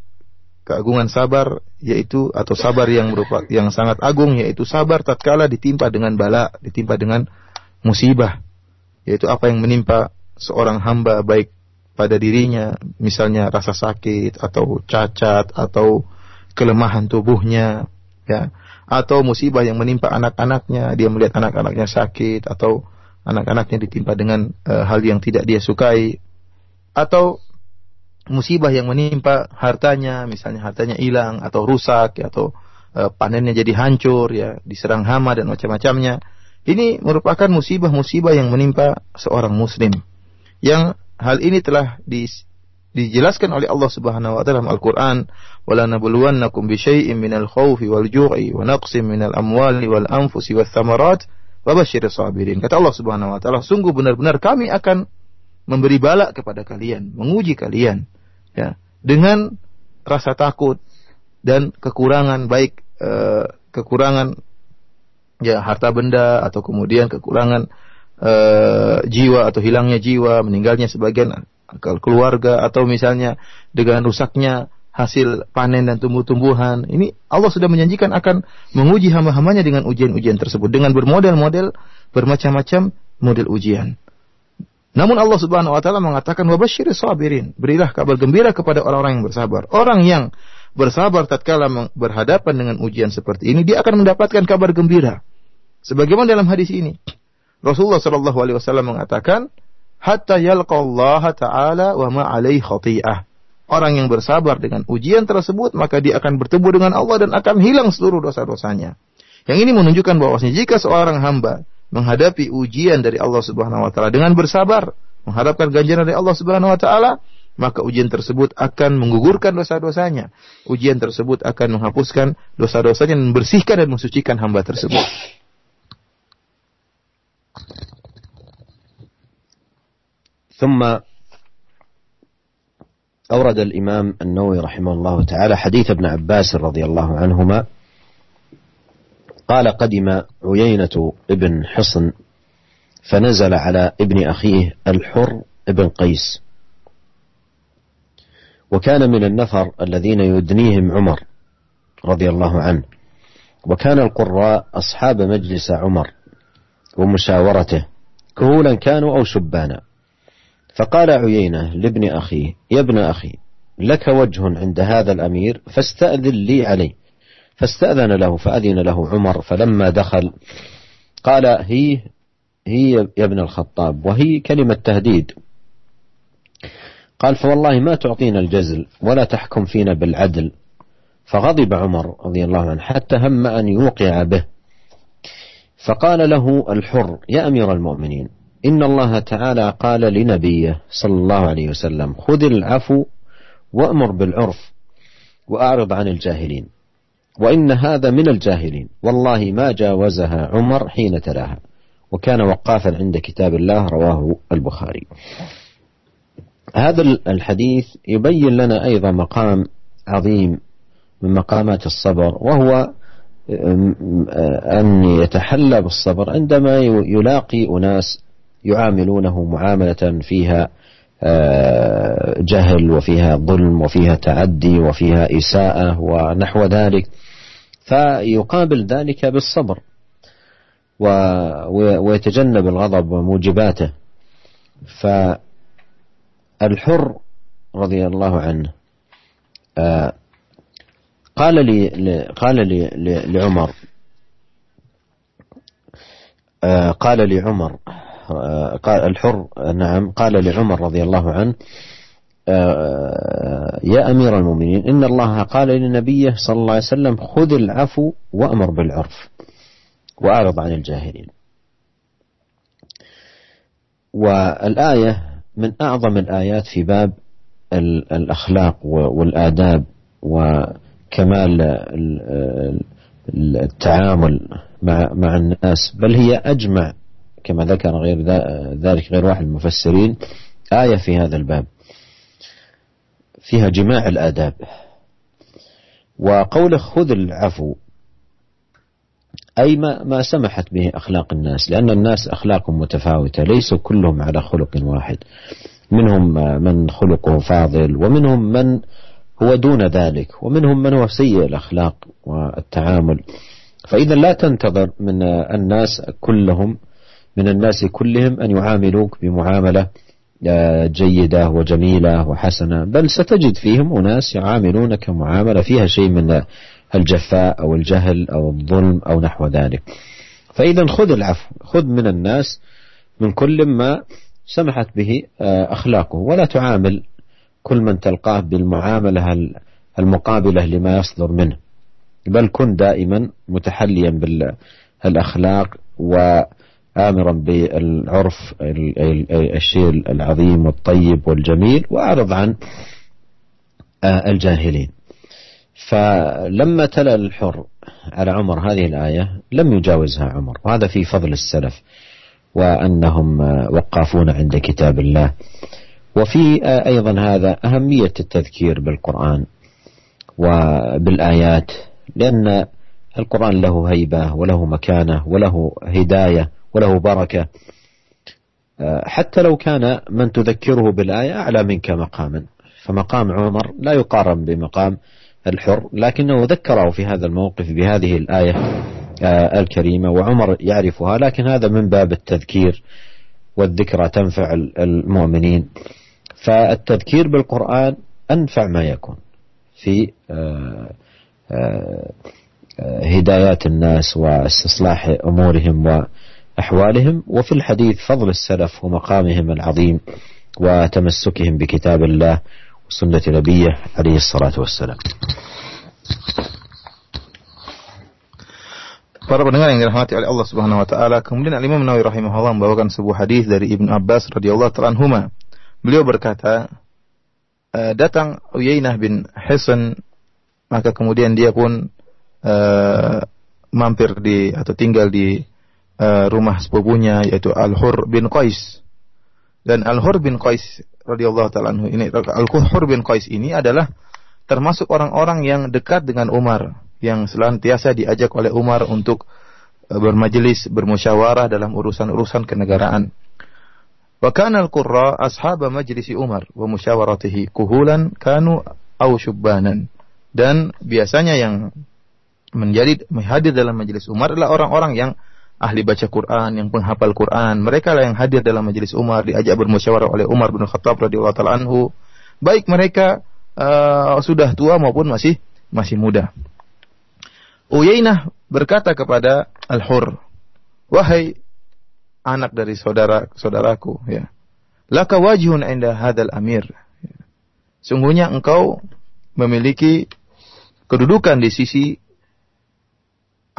keagungan sabar yaitu atau sabar yang berupa yang sangat agung yaitu sabar tatkala ditimpa dengan bala, ditimpa dengan musibah. Yaitu apa yang menimpa seorang hamba baik pada dirinya, misalnya rasa sakit atau cacat atau kelemahan tubuhnya, ya, atau musibah yang menimpa anak-anaknya, dia melihat anak-anaknya sakit atau anak-anaknya ditimpa dengan e, hal yang tidak dia sukai, atau musibah yang menimpa hartanya, misalnya hartanya hilang atau rusak, ya, atau e, panennya jadi hancur, ya, diserang hama dan macam-macamnya. Ini merupakan musibah-musibah yang menimpa seorang muslim. Yang hal ini telah di, dijelaskan oleh Allah Subhanahu wa taala dalam Al-Qur'an, "Wala nabluwannakum bi syai'in minal khaufi wal ju'i wa naqsin minal amwali wal anfusi wath thamarat wa basyiris sabirin." Kata Allah Subhanahu wa taala, sungguh benar-benar kami akan memberi bala kepada kalian, menguji kalian ya, dengan rasa takut dan kekurangan baik eh, kekurangan ya harta benda atau kemudian kekurangan uh, jiwa atau hilangnya jiwa, meninggalnya sebagian keluarga atau misalnya dengan rusaknya hasil panen dan tumbuh-tumbuhan. Ini Allah sudah menjanjikan akan menguji hamba-hambanya dengan ujian-ujian tersebut dengan bermodel-model bermacam-macam model ujian. Namun Allah Subhanahu wa taala mengatakan wabasyir sabirin, berilah kabar gembira kepada orang-orang yang bersabar. Orang yang bersabar tatkala berhadapan dengan ujian seperti ini, dia akan mendapatkan kabar gembira. Sebagaimana dalam hadis ini, Rasulullah Shallallahu Alaihi Wasallam mengatakan, hatta yalqallah taala wa ma alaihi khati'ah. Orang yang bersabar dengan ujian tersebut, maka dia akan bertemu dengan Allah dan akan hilang seluruh dosa-dosanya. Yang ini menunjukkan bahwasanya jika seorang hamba menghadapi ujian dari Allah Subhanahu wa taala dengan bersabar, mengharapkan ganjaran dari Allah Subhanahu wa taala, maka ujian tersebut akan menggugurkan dosa-dosanya. Ujian tersebut akan menghapuskan dosa-dosanya dan membersihkan dan mensucikan hamba tersebut. ثم أورد الإمام النووي رحمه الله تعالى حديث ابن عباس رضي الله عنهما. قال قدم عيينة ابن حصن فنزل على ابن أخيه الحر ابن قيس. وكان من النفر الذين يدنيهم عمر رضي الله عنه. وكان القراء أصحاب مجلس عمر ومشاورته كهولا كانوا أو شبانا. فقال عيينة لابن أخيه يا ابن أخي لك وجه عند هذا الأمير فاستأذن لي عليه. فاستأذن له فأذن له عمر فلما دخل قال هي هي يا ابن الخطاب وهي كلمة تهديد. قال فوالله ما تعطينا الجزل ولا تحكم فينا بالعدل. فغضب عمر رضي الله عنه حتى هم أن يوقع به. فقال له الحر يا أمير المؤمنين إن الله تعالى قال لنبيه صلى الله عليه وسلم خذ العفو وأمر بالعرف وأعرض عن الجاهلين. وإن هذا من الجاهلين. والله ما جاوزها عمر حين تلاها. وكان وقافا عند كتاب الله رواه البخاري. هذا الحديث يبين لنا أيضا مقام عظيم من مقامات الصبر وهو أن يتحلى بالصبر عندما يلاقي أناس يعاملونه معاملة فيها آه، جهل وفيها ظلم وفيها تعدي وفيها إساءة ونحو ذلك. فيقابل ذلك بالصبر ويتجنب الغضب وموجباته. فالحر رضي الله عنه آه، قال لي قال لي لعمر آه، قال لعمر الحر نعم قال لعمر رضي الله عنه آه، يا أمير المؤمنين إن الله قال لنبيه صلى الله عليه وسلم خذ العفو وأمر بالعرف وأعرض عن الجاهلين. والآية من أعظم الآيات في باب الأخلاق والآداب وكمال التعامل مع الناس بل هي أجمع كما ذكر غير ذلك غير واحد المفسرين آية في هذا الباب. فيها جماع الآداب. وقوله خذ العفو أي ما, ما سمحت به أخلاق الناس لأن الناس أخلاقهم متفاوتة ليسوا كلهم على خلق واحد. منهم من خلقه فاضل ومنهم من هو دون ذلك ومنهم من هو سيء الأخلاق والتعامل. فإذا لا تنتظر من الناس كلهم من الناس كلهم أن يعاملوك بمعاملة آه، جيدة وجميلة وحسنة. بل ستجد فيهم أناس يعاملونك معاملة فيها شيء من الجفاء أو الجهل أو الظلم أو نحو ذلك. فإذا خذ العفو خذ من الناس من كل ما سمحت به آه، أخلاقه. ولا تعامل كل من تلقاه بالمعاملة المقابلة لما يصدر منه. بل كن دائما متحليا بالأخلاق وآمرا بالعرف الشيء العظيم والطيب والجميل وأعرض عن آه، الجاهلين. فلما تلا الحر على عمر هذه الآية لم يجاوزها عمر وهذا في فضل السلف وأنهم وقافون عند كتاب الله. وفي أيضا هذا أهمية التذكير بالقرآن وبالآيات لأن القرآن له هيبة وله مكانة وله هداية. وله بركة. حتى لو كان من تذكره بالآية أعلى منك مقاما. فمقام عمر لا يقارن بمقام الحر لكنه ذكره في هذا الموقف بهذه الآية آه، الكريمة وعمر يعرفها لكن هذا من باب التذكير والذكرى تنفع المؤمنين. فالتذكير بالقرآن أنفع ما يكون في آه، آه، هدايات الناس واستصلاح أمورهم وأحوالهم وفي الحديث فضل السلف ومقامهم العظيم وتمسكهم بكتاب الله وسنة نبيه عليه الصلاة والسلام Para pendengar yang dirahmati oleh Allah Subhanahu wa taala, kemudian Al Imam Nawawi rahimahullah membawakan sebuah hadis dari Ibnu Abbas radhiyallahu taala. Beliau berkata, e, datang Uyainah bin Hisan maka kemudian dia pun uh, mampir di atau tinggal di uh, rumah sepupunya yaitu Al-Hur bin Qais. Dan Al-Hur bin Qais radhiyallahu taala ini Al-Hur bin Qais ini adalah termasuk orang-orang yang dekat dengan Umar yang selantiasa diajak oleh Umar untuk e, bermajelis, bermusyawarah dalam urusan-urusan kenegaraan. Wa kana al-qurra ashab majlisi Umar wa musyawaratihi kuhulan kanu au syubbanan. Dan biasanya yang menjadi hadir dalam majelis Umar adalah orang-orang yang ahli baca Quran, yang penghafal Quran. Mereka lah yang hadir dalam majelis Umar, diajak bermusyawarah oleh Umar bin Khattab radhiyallahu taala anhu. Baik mereka uh, sudah tua maupun masih masih muda. Uyainah berkata kepada Al-Hur, "Wahai anak dari saudara saudaraku, ya. Laka wajhun inda hadal amir. Sungguhnya engkau memiliki kedudukan di sisi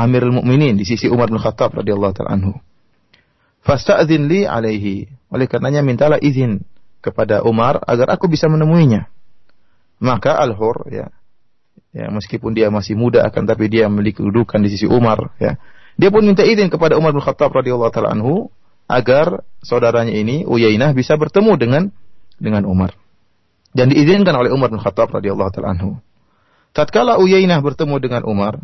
Amirul Mukminin, di sisi Umar bin Khattab radhiyallahu taala anhu. Fasta'dzin li alaihi. Oleh karenanya mintalah izin kepada Umar agar aku bisa menemuinya. Maka Al-Hur ya ya meskipun dia masih muda akan tapi dia memiliki kedudukan di sisi Umar ya dia pun minta izin kepada Umar bin Khattab radhiyallahu taala anhu agar saudaranya ini Uyainah bisa bertemu dengan dengan Umar dan diizinkan oleh Umar bin Khattab radhiyallahu taala anhu tatkala Uyainah bertemu dengan Umar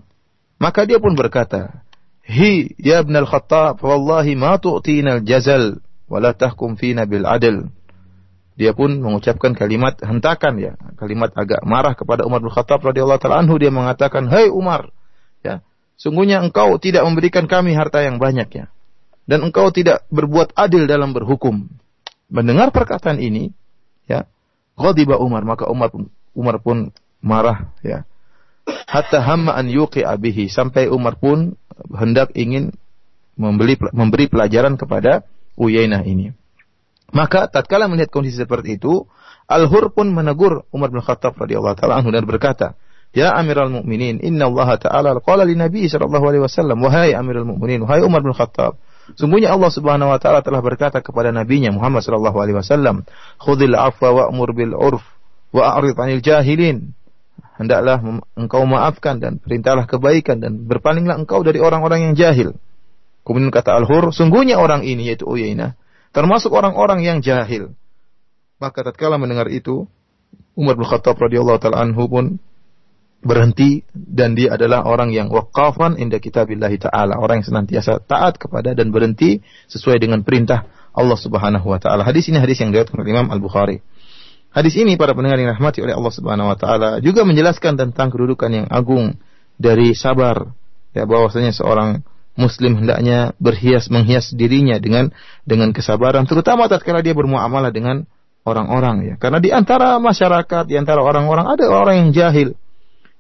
maka dia pun berkata hi ya ibn al-Khattab wallahi ma tu'tina al-jazal wa la tahkum fina bil adl dia pun mengucapkan kalimat hentakan ya, kalimat agak marah kepada Umar bin Khattab radhiyallahu taala anhu dia mengatakan, "Hei Umar, ya, sungguhnya engkau tidak memberikan kami harta yang banyak ya. Dan engkau tidak berbuat adil dalam berhukum." Mendengar perkataan ini, ya, ghadiba Umar, maka Umar pun Umar pun marah ya. Hatta hamma an yuqi'a bihi sampai Umar pun hendak ingin membeli memberi pelajaran kepada Uyainah ini. Maka tatkala melihat kondisi seperti itu, Al-Hur pun menegur Umar bin Khattab radhiyallahu taala anhu dan berkata, "Ya Amirul Mukminin, inna Allah Ta'ala qala li Nabi sallallahu alaihi wasallam, wahai Amirul Mukminin, wahai Umar bin Khattab, sungguhnya Allah Subhanahu wa taala telah berkata kepada nabinya Muhammad sallallahu alaihi wasallam, khudhil afwa wa'mur bil 'urf wa a'rid 'anil jahilin." Hendaklah engkau maafkan dan perintahlah kebaikan dan berpalinglah engkau dari orang-orang yang jahil. Kemudian kata Al-Hur, sungguhnya orang ini yaitu Uyainah termasuk orang-orang yang jahil. Maka tatkala mendengar itu, Umar bin Khattab radhiyallahu taala anhu pun berhenti dan dia adalah orang yang waqafan inda kitabillahi taala, orang yang senantiasa taat kepada dan berhenti sesuai dengan perintah Allah Subhanahu wa taala. Hadis ini hadis yang diriwayatkan oleh Imam Al-Bukhari. Hadis ini para pendengar yang rahmati oleh Allah Subhanahu wa taala juga menjelaskan tentang kedudukan yang agung dari sabar. Ya bahwasanya seorang muslim hendaknya berhias menghias dirinya dengan dengan kesabaran terutama tatkala dia bermuamalah dengan orang-orang ya. Karena di antara masyarakat, di antara orang-orang ada orang yang jahil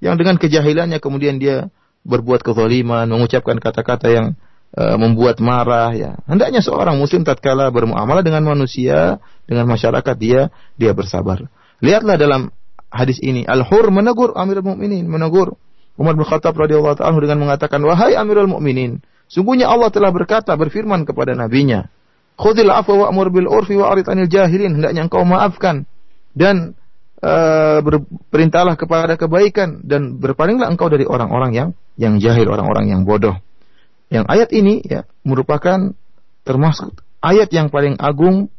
yang dengan kejahilannya kemudian dia berbuat kezaliman, mengucapkan kata-kata yang membuat marah ya. Hendaknya seorang muslim tatkala bermuamalah dengan manusia, dengan masyarakat dia dia bersabar. Lihatlah dalam hadis ini Al-Hur menegur Amirul Mukminin, menegur Umar bin Khattab radhiyallahu taala dengan mengatakan, "Wahai Amirul Mukminin, sungguhnya Allah telah berkata berfirman kepada nabinya, Khudil afwa wa'mur bil urfi wa arid anil jahilin. Hendaknya engkau maafkan dan uh, berperintahlah kepada kebaikan dan berpalinglah engkau dari orang-orang yang yang jahil, orang-orang yang bodoh. Yang ayat ini ya merupakan termasuk ayat yang paling agung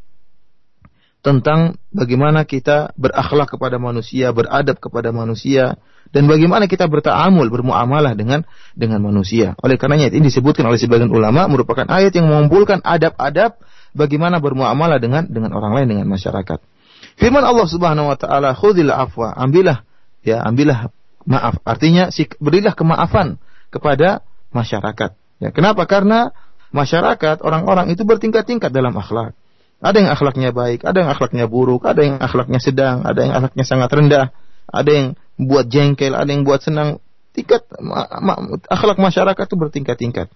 tentang bagaimana kita berakhlak kepada manusia, beradab kepada manusia, dan bagaimana kita bertaamul, bermuamalah dengan dengan manusia. Oleh karenanya ini disebutkan oleh sebagian ulama merupakan ayat yang mengumpulkan adab-adab bagaimana bermuamalah dengan dengan orang lain dengan masyarakat. Firman Allah Subhanahu wa taala, "Khudhil afwa." Ambillah ya, ambillah maaf. Artinya berilah kemaafan kepada masyarakat. Ya, kenapa? Karena masyarakat orang-orang itu bertingkat-tingkat dalam akhlak. Ada yang akhlaknya baik, ada yang akhlaknya buruk, ada yang akhlaknya sedang, ada yang akhlaknya sangat rendah, ada yang buat jengkel, ada yang buat senang. Tingkat akhlak masyarakat itu bertingkat-tingkat.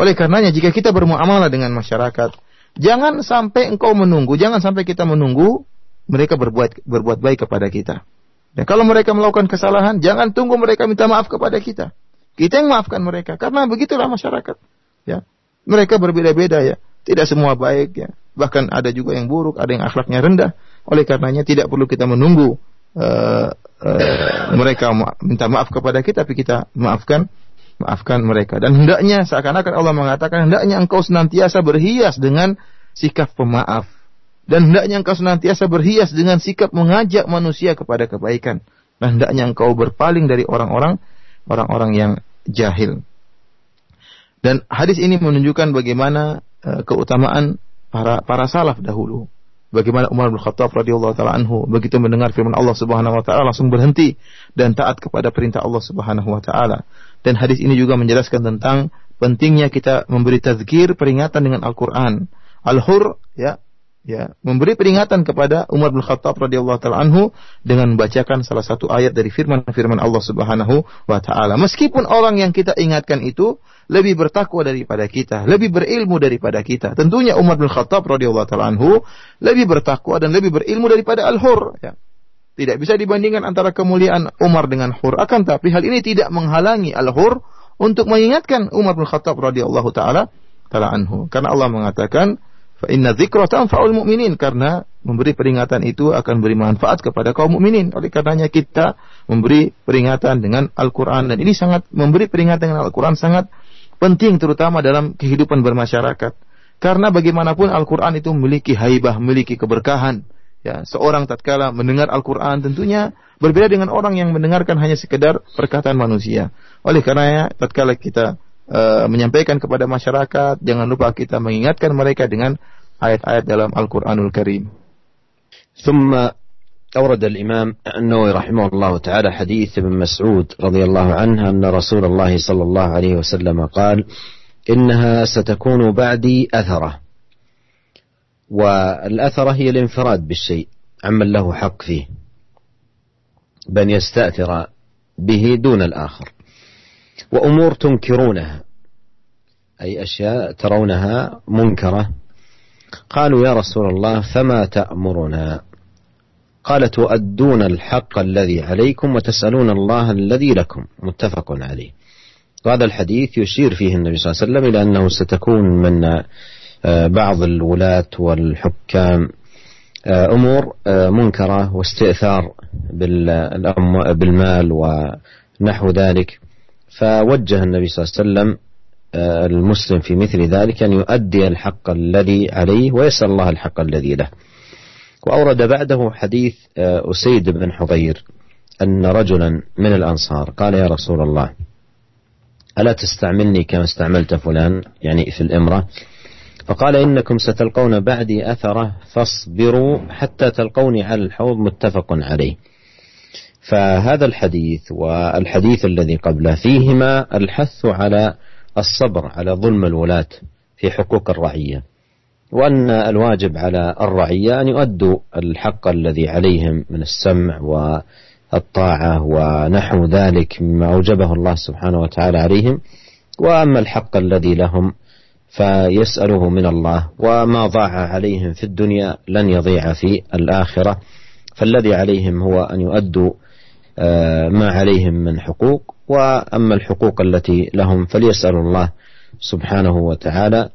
Oleh karenanya jika kita bermuamalah dengan masyarakat, jangan sampai engkau menunggu, jangan sampai kita menunggu mereka berbuat berbuat baik kepada kita. Dan kalau mereka melakukan kesalahan, jangan tunggu mereka minta maaf kepada kita. Kita yang maafkan mereka karena begitulah masyarakat. Ya. Mereka berbeda-beda ya. Tidak semua baik ya. Bahkan ada juga yang buruk, ada yang akhlaknya rendah. Oleh karenanya tidak perlu kita menunggu uh, uh, mereka minta maaf kepada kita, tapi kita maafkan maafkan mereka. Dan hendaknya seakan-akan Allah mengatakan hendaknya engkau senantiasa berhias dengan sikap pemaaf dan hendaknya engkau senantiasa berhias dengan sikap mengajak manusia kepada kebaikan. Dan hendaknya engkau berpaling dari orang-orang orang-orang yang jahil. Dan hadis ini menunjukkan bagaimana uh, keutamaan para para salaf dahulu. Bagaimana Umar bin Khattab radhiyallahu taala anhu begitu mendengar firman Allah Subhanahu wa taala langsung berhenti dan taat kepada perintah Allah Subhanahu wa taala. Dan hadis ini juga menjelaskan tentang pentingnya kita memberi tazkir peringatan dengan Al-Qur'an. Al-Hur ya ya memberi peringatan kepada Umar bin Khattab radhiyallahu taala anhu dengan membacakan salah satu ayat dari firman-firman Allah Subhanahu wa taala. Meskipun orang yang kita ingatkan itu lebih bertakwa daripada kita, lebih berilmu daripada kita. Tentunya Umar bin Khattab radhiyallahu taala anhu lebih bertakwa dan lebih berilmu daripada Al-Hur ya. Tidak bisa dibandingkan antara kemuliaan Umar dengan Hur. Akan tapi hal ini tidak menghalangi Al-Hur untuk mengingatkan Umar bin Khattab radhiyallahu taala taala anhu. Karena Allah mengatakan Fa inna dzikra tanfa'ul mu'minin karena memberi peringatan itu akan beri manfaat kepada kaum mukminin. Oleh karenanya kita memberi peringatan dengan Al-Qur'an dan ini sangat memberi peringatan dengan Al-Qur'an sangat penting terutama dalam kehidupan bermasyarakat. Karena bagaimanapun Al-Qur'an itu memiliki haibah, memiliki keberkahan. Ya, seorang tatkala mendengar Al-Qur'an tentunya berbeda dengan orang yang mendengarkan hanya sekedar perkataan manusia. Oleh karenanya tatkala kita uh, menyampaikan kepada masyarakat, jangan lupa kita mengingatkan mereka dengan ayat-ayat dalam Al-Qur'anul Karim. ثم أورد الإمام النووي رحمه الله تعالى حديث ابن مسعود رضي الله عنه أن رسول الله صلى الله عليه وسلم قال إنها ستكون بعدي أثرة والأثرة هي الانفراد بالشيء عمن له حق فيه بأن يستأثر به دون الآخر وأمور تنكرونها أي أشياء ترونها منكرة. قالوا يا رسول الله فما تأمرنا؟ قال تؤدون الحق الذي عليكم وتسألون الله الذي لكم. متفق عليه. وهذا الحديث يشير فيه النبي صلى الله عليه وسلم إلى أنه ستكون من بعض الولاة والحكام أمور منكرة واستئثار بالمال ونحو ذلك. فوجه النبي صلى الله عليه وسلم آه، المسلم في مثل ذلك أن يؤدي الحق الذي عليه ويسأل الله الحق الذي له. وأورد بعده حديث آه، أسيد بن حضير أن رجلا من الأنصار قال يا رسول الله ألا تستعملني كما استعملت فلان؟ يعني في الإمرة. فقال إنكم ستلقون بعدي أثرة فاصبروا حتى تلقوني على الحوض. متفق عليه. فهذا الحديث والحديث الذي قبله فيهما الحث على الصبر على ظلم الولاة في حقوق الرعية وأن الواجب على الرعية أن يؤدوا الحق الذي عليهم من السمع والطاعة ونحو ذلك مما أوجبه الله سبحانه وتعالى عليهم وأما الحق الذي لهم فيسأله من الله وما ضاع عليهم في الدنيا لن يضيع في الآخرة فالذي عليهم هو أن يؤدوا ما عليهم من حقوق. وأما الحقوق التي لهم فليسألوا الله سبحانه وتعالى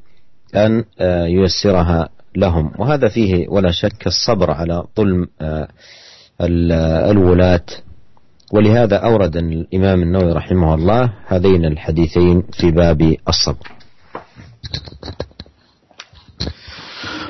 أن آه، ييسرها لهم. وهذا فيه ولا شك الصبر على ظلم آه، الولاة. ولهذا أورد الإمام النووي رحمه الله هذين الحديثين في باب الصبر.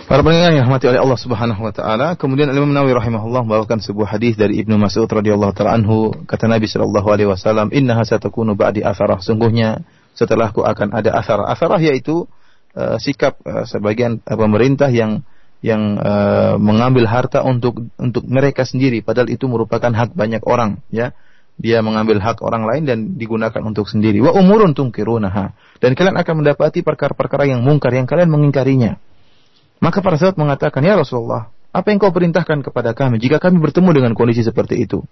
Para pendengar yang dirahmati oleh Allah Subhanahu wa taala, kemudian Imam Nawawi rahimahullah membawakan sebuah hadis dari Ibnu Mas'ud radhiyallahu taala anhu, kata Nabi sallallahu alaihi wasallam, "Innaha satakunu ba'di atharah." Sungguhnya setelahku akan ada atharah. Atharah yaitu uh, sikap uh, sebagian uh, pemerintah yang yang uh, mengambil harta untuk untuk mereka sendiri. Padahal itu merupakan hak banyak orang ya. Dia mengambil hak orang lain dan digunakan untuk sendiri. Wa umurun tungkirunaha dan kalian akan mendapati perkara-perkara yang mungkar yang kalian mengingkarinya maka para sahabat mengatakan, "Ya Rasulullah, apa yang kau perintahkan kepada kami jika kami bertemu dengan kondisi seperti itu?"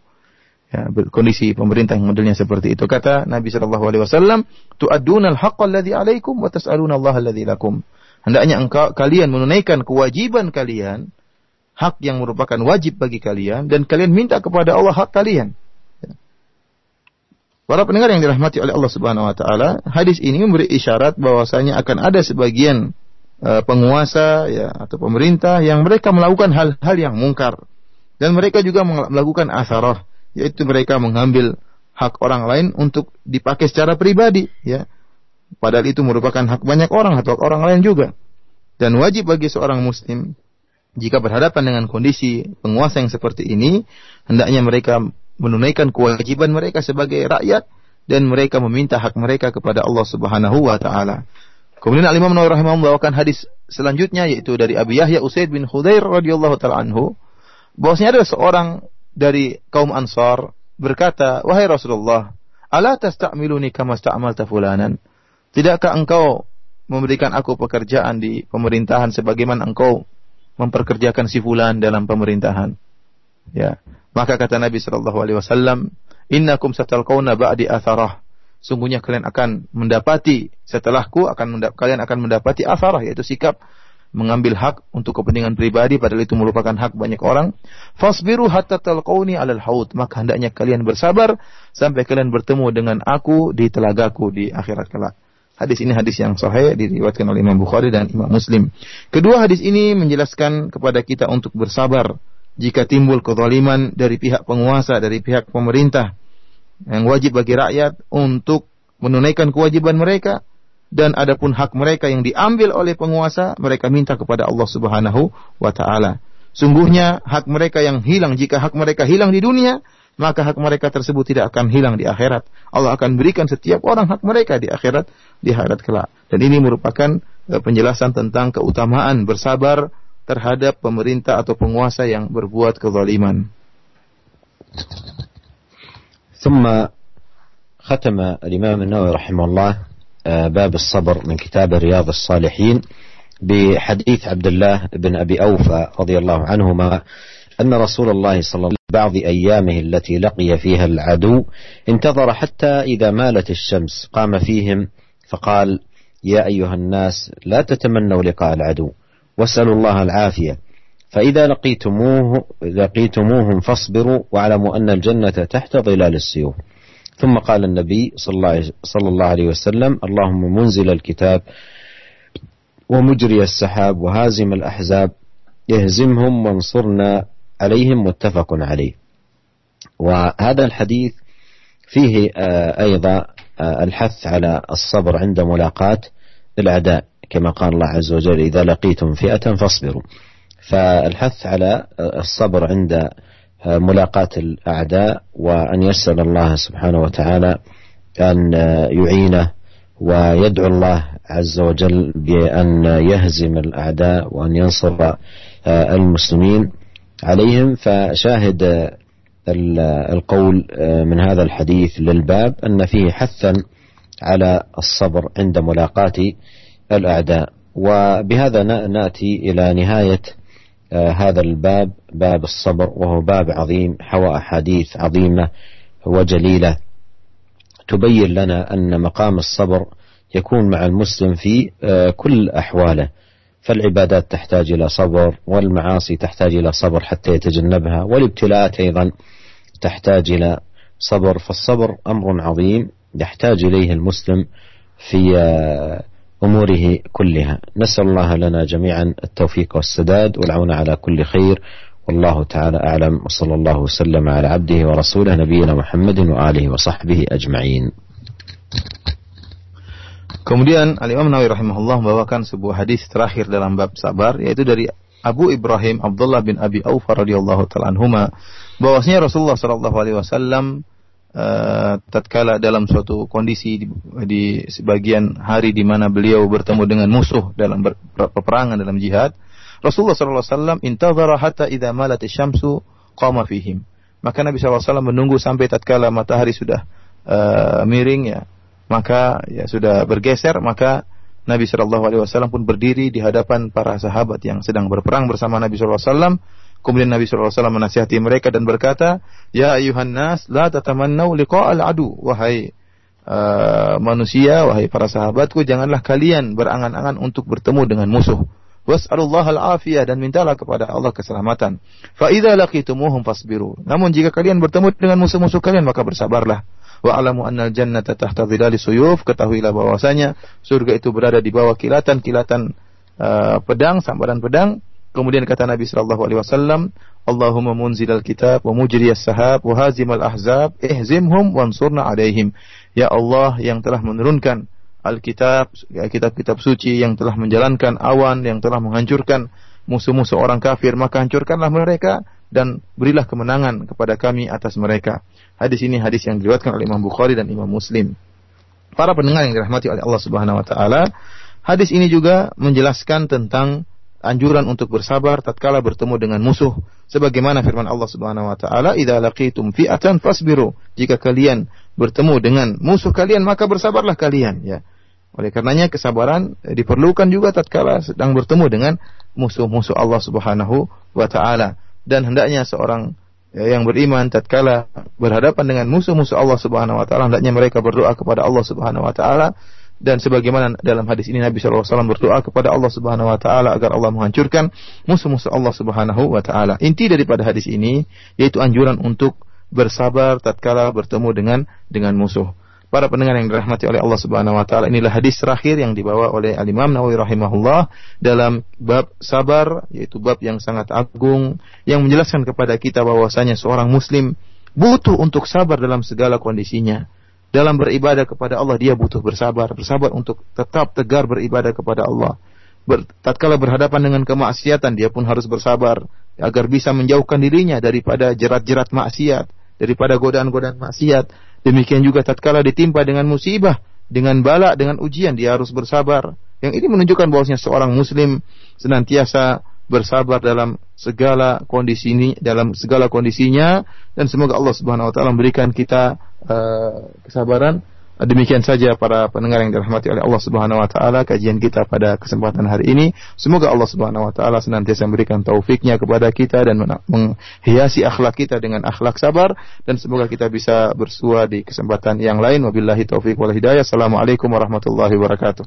Ya, kondisi pemerintah yang modelnya seperti itu. Kata Nabi sallallahu alaihi wasallam, "Tu'adduna al-haqqa alladhi 'alaikum wa tas'aluna Allah alladhi lakum." Hendaknya engkau kalian menunaikan kewajiban kalian, hak yang merupakan wajib bagi kalian dan kalian minta kepada Allah hak kalian. Ya. Para pendengar yang dirahmati oleh Allah Subhanahu wa taala, hadis ini memberi isyarat bahwasanya akan ada sebagian Eh, penguasa ya atau pemerintah yang mereka melakukan hal-hal yang mungkar. Dan mereka juga melakukan asarah yaitu mereka mengambil hak orang lain untuk dipakai secara pribadi ya. Padahal itu merupakan hak banyak orang atau orang lain juga. Dan wajib bagi seorang muslim jika berhadapan dengan kondisi penguasa yang seperti ini hendaknya mereka menunaikan kewajiban mereka sebagai rakyat dan mereka meminta hak mereka kepada Allah Subhanahu wa taala Kemudian Al Imam Nawawi membawakan hadis selanjutnya yaitu dari Abi Yahya Usaid bin Khudair radhiyallahu taala anhu bahwasanya ada seorang dari kaum Ansar berkata, "Wahai Rasulullah, ala tasta'miluni kama sta'malta fulanan?" Tidakkah engkau memberikan aku pekerjaan di pemerintahan sebagaimana engkau memperkerjakan si fulan dalam pemerintahan? Ya. Maka kata Nabi sallallahu alaihi wasallam, "Innakum satalqauna ba'di atharah." Sungguhnya kalian akan mendapati setelahku akan mendap kalian akan mendapati asarah yaitu sikap mengambil hak untuk kepentingan pribadi padahal itu merupakan hak banyak orang. Fasbiru hatta talqauni alal haud. Maka hendaknya kalian bersabar sampai kalian bertemu dengan aku di telagaku di akhirat kelak. Hadis ini hadis yang sahih diriwayatkan oleh Imam Bukhari dan Imam Muslim. Kedua hadis ini menjelaskan kepada kita untuk bersabar jika timbul kezaliman dari pihak penguasa, dari pihak pemerintah yang wajib bagi rakyat untuk menunaikan kewajiban mereka dan adapun hak mereka yang diambil oleh penguasa mereka minta kepada Allah Subhanahu wa taala. Sungguhnya hak mereka yang hilang jika hak mereka hilang di dunia maka hak mereka tersebut tidak akan hilang di akhirat. Allah akan berikan setiap orang hak mereka di akhirat di akhirat kelak. Dan ini merupakan eh, penjelasan tentang keutamaan bersabar terhadap pemerintah atau penguasa yang berbuat kezaliman. ثم ختم الإمام النووي رحمه الله آه، باب الصبر من كتاب رياض الصالحين بحديث عبد الله بن أبي أوفى رضي الله عنهما أن رسول الله صلى الله عليه وسلم بعض أيامه التي لقي فيها العدو انتظر حتى إذا مالت الشمس قام فيهم فقال يا أيها الناس لا تتمنوا لقاء العدو واسألوا الله العافية. فإذا لقيتموه لقيتموهم فاصبروا واعلموا أن الجنة تحت ظلال السيوف. ثم قال النبي صلى الله, عليه وسلم اللهم منزل الكتاب ومجري السحاب وهازم الأحزاب اهزمهم وانصرنا عليهم متفق عليه. وهذا الحديث فيه آه، أيضا آه، الحث على الصبر عند ملاقاة الأعداء كما قال الله عز وجل إذا لقيتم فئة فاصبروا. فالحث على الصبر عند ملاقاة الأعداء وأن يسأل الله سبحانه وتعالى أن يعينه ويدعو الله عز وجل بأن يهزم الأعداء وأن ينصر المسلمين عليهم. فشاهد القول من هذا الحديث للباب أن فيه حثا على الصبر عند ملاقاة الأعداء. وبهذا نأتي إلى نهاية هذا الباب باب الصبر وهو باب عظيم حوى أحاديث عظيمة وجليلة. تبين لنا أن مقام الصبر يكون مع المسلم في كل أحواله. فالعبادات تحتاج إلى صبر والمعاصي تحتاج إلى صبر حتى يتجنبها والابتلاءات أيضا تحتاج إلى صبر. فالصبر أمر عظيم يحتاج إليه المسلم في أموره كلها نسأل الله لنا جميعا التوفيق والسداد والعون على كل خير والله تعالى أعلم وصلى الله وسلم على عبده ورسوله نبينا محمد وآله وصحبه أجمعين Kemudian Al-Imam Nawawi rahimahullah membawakan sebuah hadis terakhir dalam bab sabar yaitu dari Abu Ibrahim Abdullah bin Abi Aufa radhiyallahu taala anhuma bahwasanya Rasulullah sallallahu alaihi wasallam uh, tatkala dalam suatu kondisi di, di sebagian hari di mana beliau bertemu dengan musuh dalam peperangan dalam jihad Rasulullah wasallam intadhara hatta idza malat syamsu qama fihim maka Nabi wasallam menunggu sampai tatkala matahari sudah uh, miring ya maka ya sudah bergeser maka Nabi Shallallahu Alaihi Wasallam pun berdiri di hadapan para sahabat yang sedang berperang bersama Nabi Shallallahu Alaihi Wasallam. Kemudian Nabi Wasallam menasihati mereka dan berkata, Ya ayuhan nas, la tatamannau liqa'al adu. Wahai uh, manusia, wahai para sahabatku, janganlah kalian berangan-angan untuk bertemu dengan musuh. Was'alullah al-afiyah dan mintalah kepada Allah keselamatan. Fa idza laqitumuhum fasbiru. Namun jika kalian bertemu dengan musuh-musuh kalian maka bersabarlah. Wa alamu annal jannata tahta dhilali suyuf. Ketahuilah bahwasanya surga itu berada di bawah kilatan-kilatan uh, pedang, sambaran pedang. Kemudian kata Nabi sallallahu alaihi wasallam, Allahumma munzilal kitab wa mujriyas sahab wa hazimal ahzab ihzimhum wansurna alaihim. Ya Allah yang telah menurunkan Alkitab, kitab-kitab suci yang telah menjalankan awan, yang telah menghancurkan musuh-musuh orang kafir, maka hancurkanlah mereka dan berilah kemenangan kepada kami atas mereka. Hadis ini hadis yang diriwayatkan oleh Imam Bukhari dan Imam Muslim. Para pendengar yang dirahmati oleh Allah Subhanahu wa taala, hadis ini juga menjelaskan tentang anjuran untuk bersabar tatkala bertemu dengan musuh. Sebagaimana firman Allah Subhanahu wa taala idza laqitum fi'atan fasbiru. Jika kalian bertemu dengan musuh kalian maka bersabarlah kalian ya. Oleh karenanya kesabaran diperlukan juga tatkala sedang bertemu dengan musuh-musuh Allah Subhanahu wa taala. Dan hendaknya seorang ya, yang beriman tatkala berhadapan dengan musuh-musuh Allah Subhanahu wa taala hendaknya mereka berdoa kepada Allah Subhanahu wa taala dan sebagaimana dalam hadis ini Nabi SAW berdoa kepada Allah Subhanahu wa taala agar Allah menghancurkan musuh-musuh Allah Subhanahu wa taala. Inti daripada hadis ini yaitu anjuran untuk bersabar tatkala bertemu dengan dengan musuh. Para pendengar yang dirahmati oleh Allah Subhanahu wa taala, inilah hadis terakhir yang dibawa oleh Al Imam Nawawi rahimahullah dalam bab sabar yaitu bab yang sangat agung yang menjelaskan kepada kita bahwasanya seorang muslim butuh untuk sabar dalam segala kondisinya. Dalam beribadah kepada Allah dia butuh bersabar, bersabar untuk tetap tegar beribadah kepada Allah. Ber, tatkala berhadapan dengan kemaksiatan dia pun harus bersabar agar bisa menjauhkan dirinya daripada jerat-jerat maksiat, daripada godaan-godaan maksiat Demikian juga tatkala ditimpa dengan musibah, dengan bala, dengan ujian, dia harus bersabar. Yang ini menunjukkan bahwasanya seorang muslim senantiasa bersabar dalam segala kondisi ini, dalam segala kondisinya dan semoga Allah Subhanahu wa taala memberikan kita uh, kesabaran Demikian saja para pendengar yang dirahmati oleh Allah Subhanahu wa taala kajian kita pada kesempatan hari ini. Semoga Allah Subhanahu wa taala senantiasa memberikan taufiknya kepada kita dan menghiasi akhlak kita dengan akhlak sabar dan semoga kita bisa bersua di kesempatan yang lain. Wabillahi taufik wal hidayah. Assalamualaikum warahmatullahi wabarakatuh.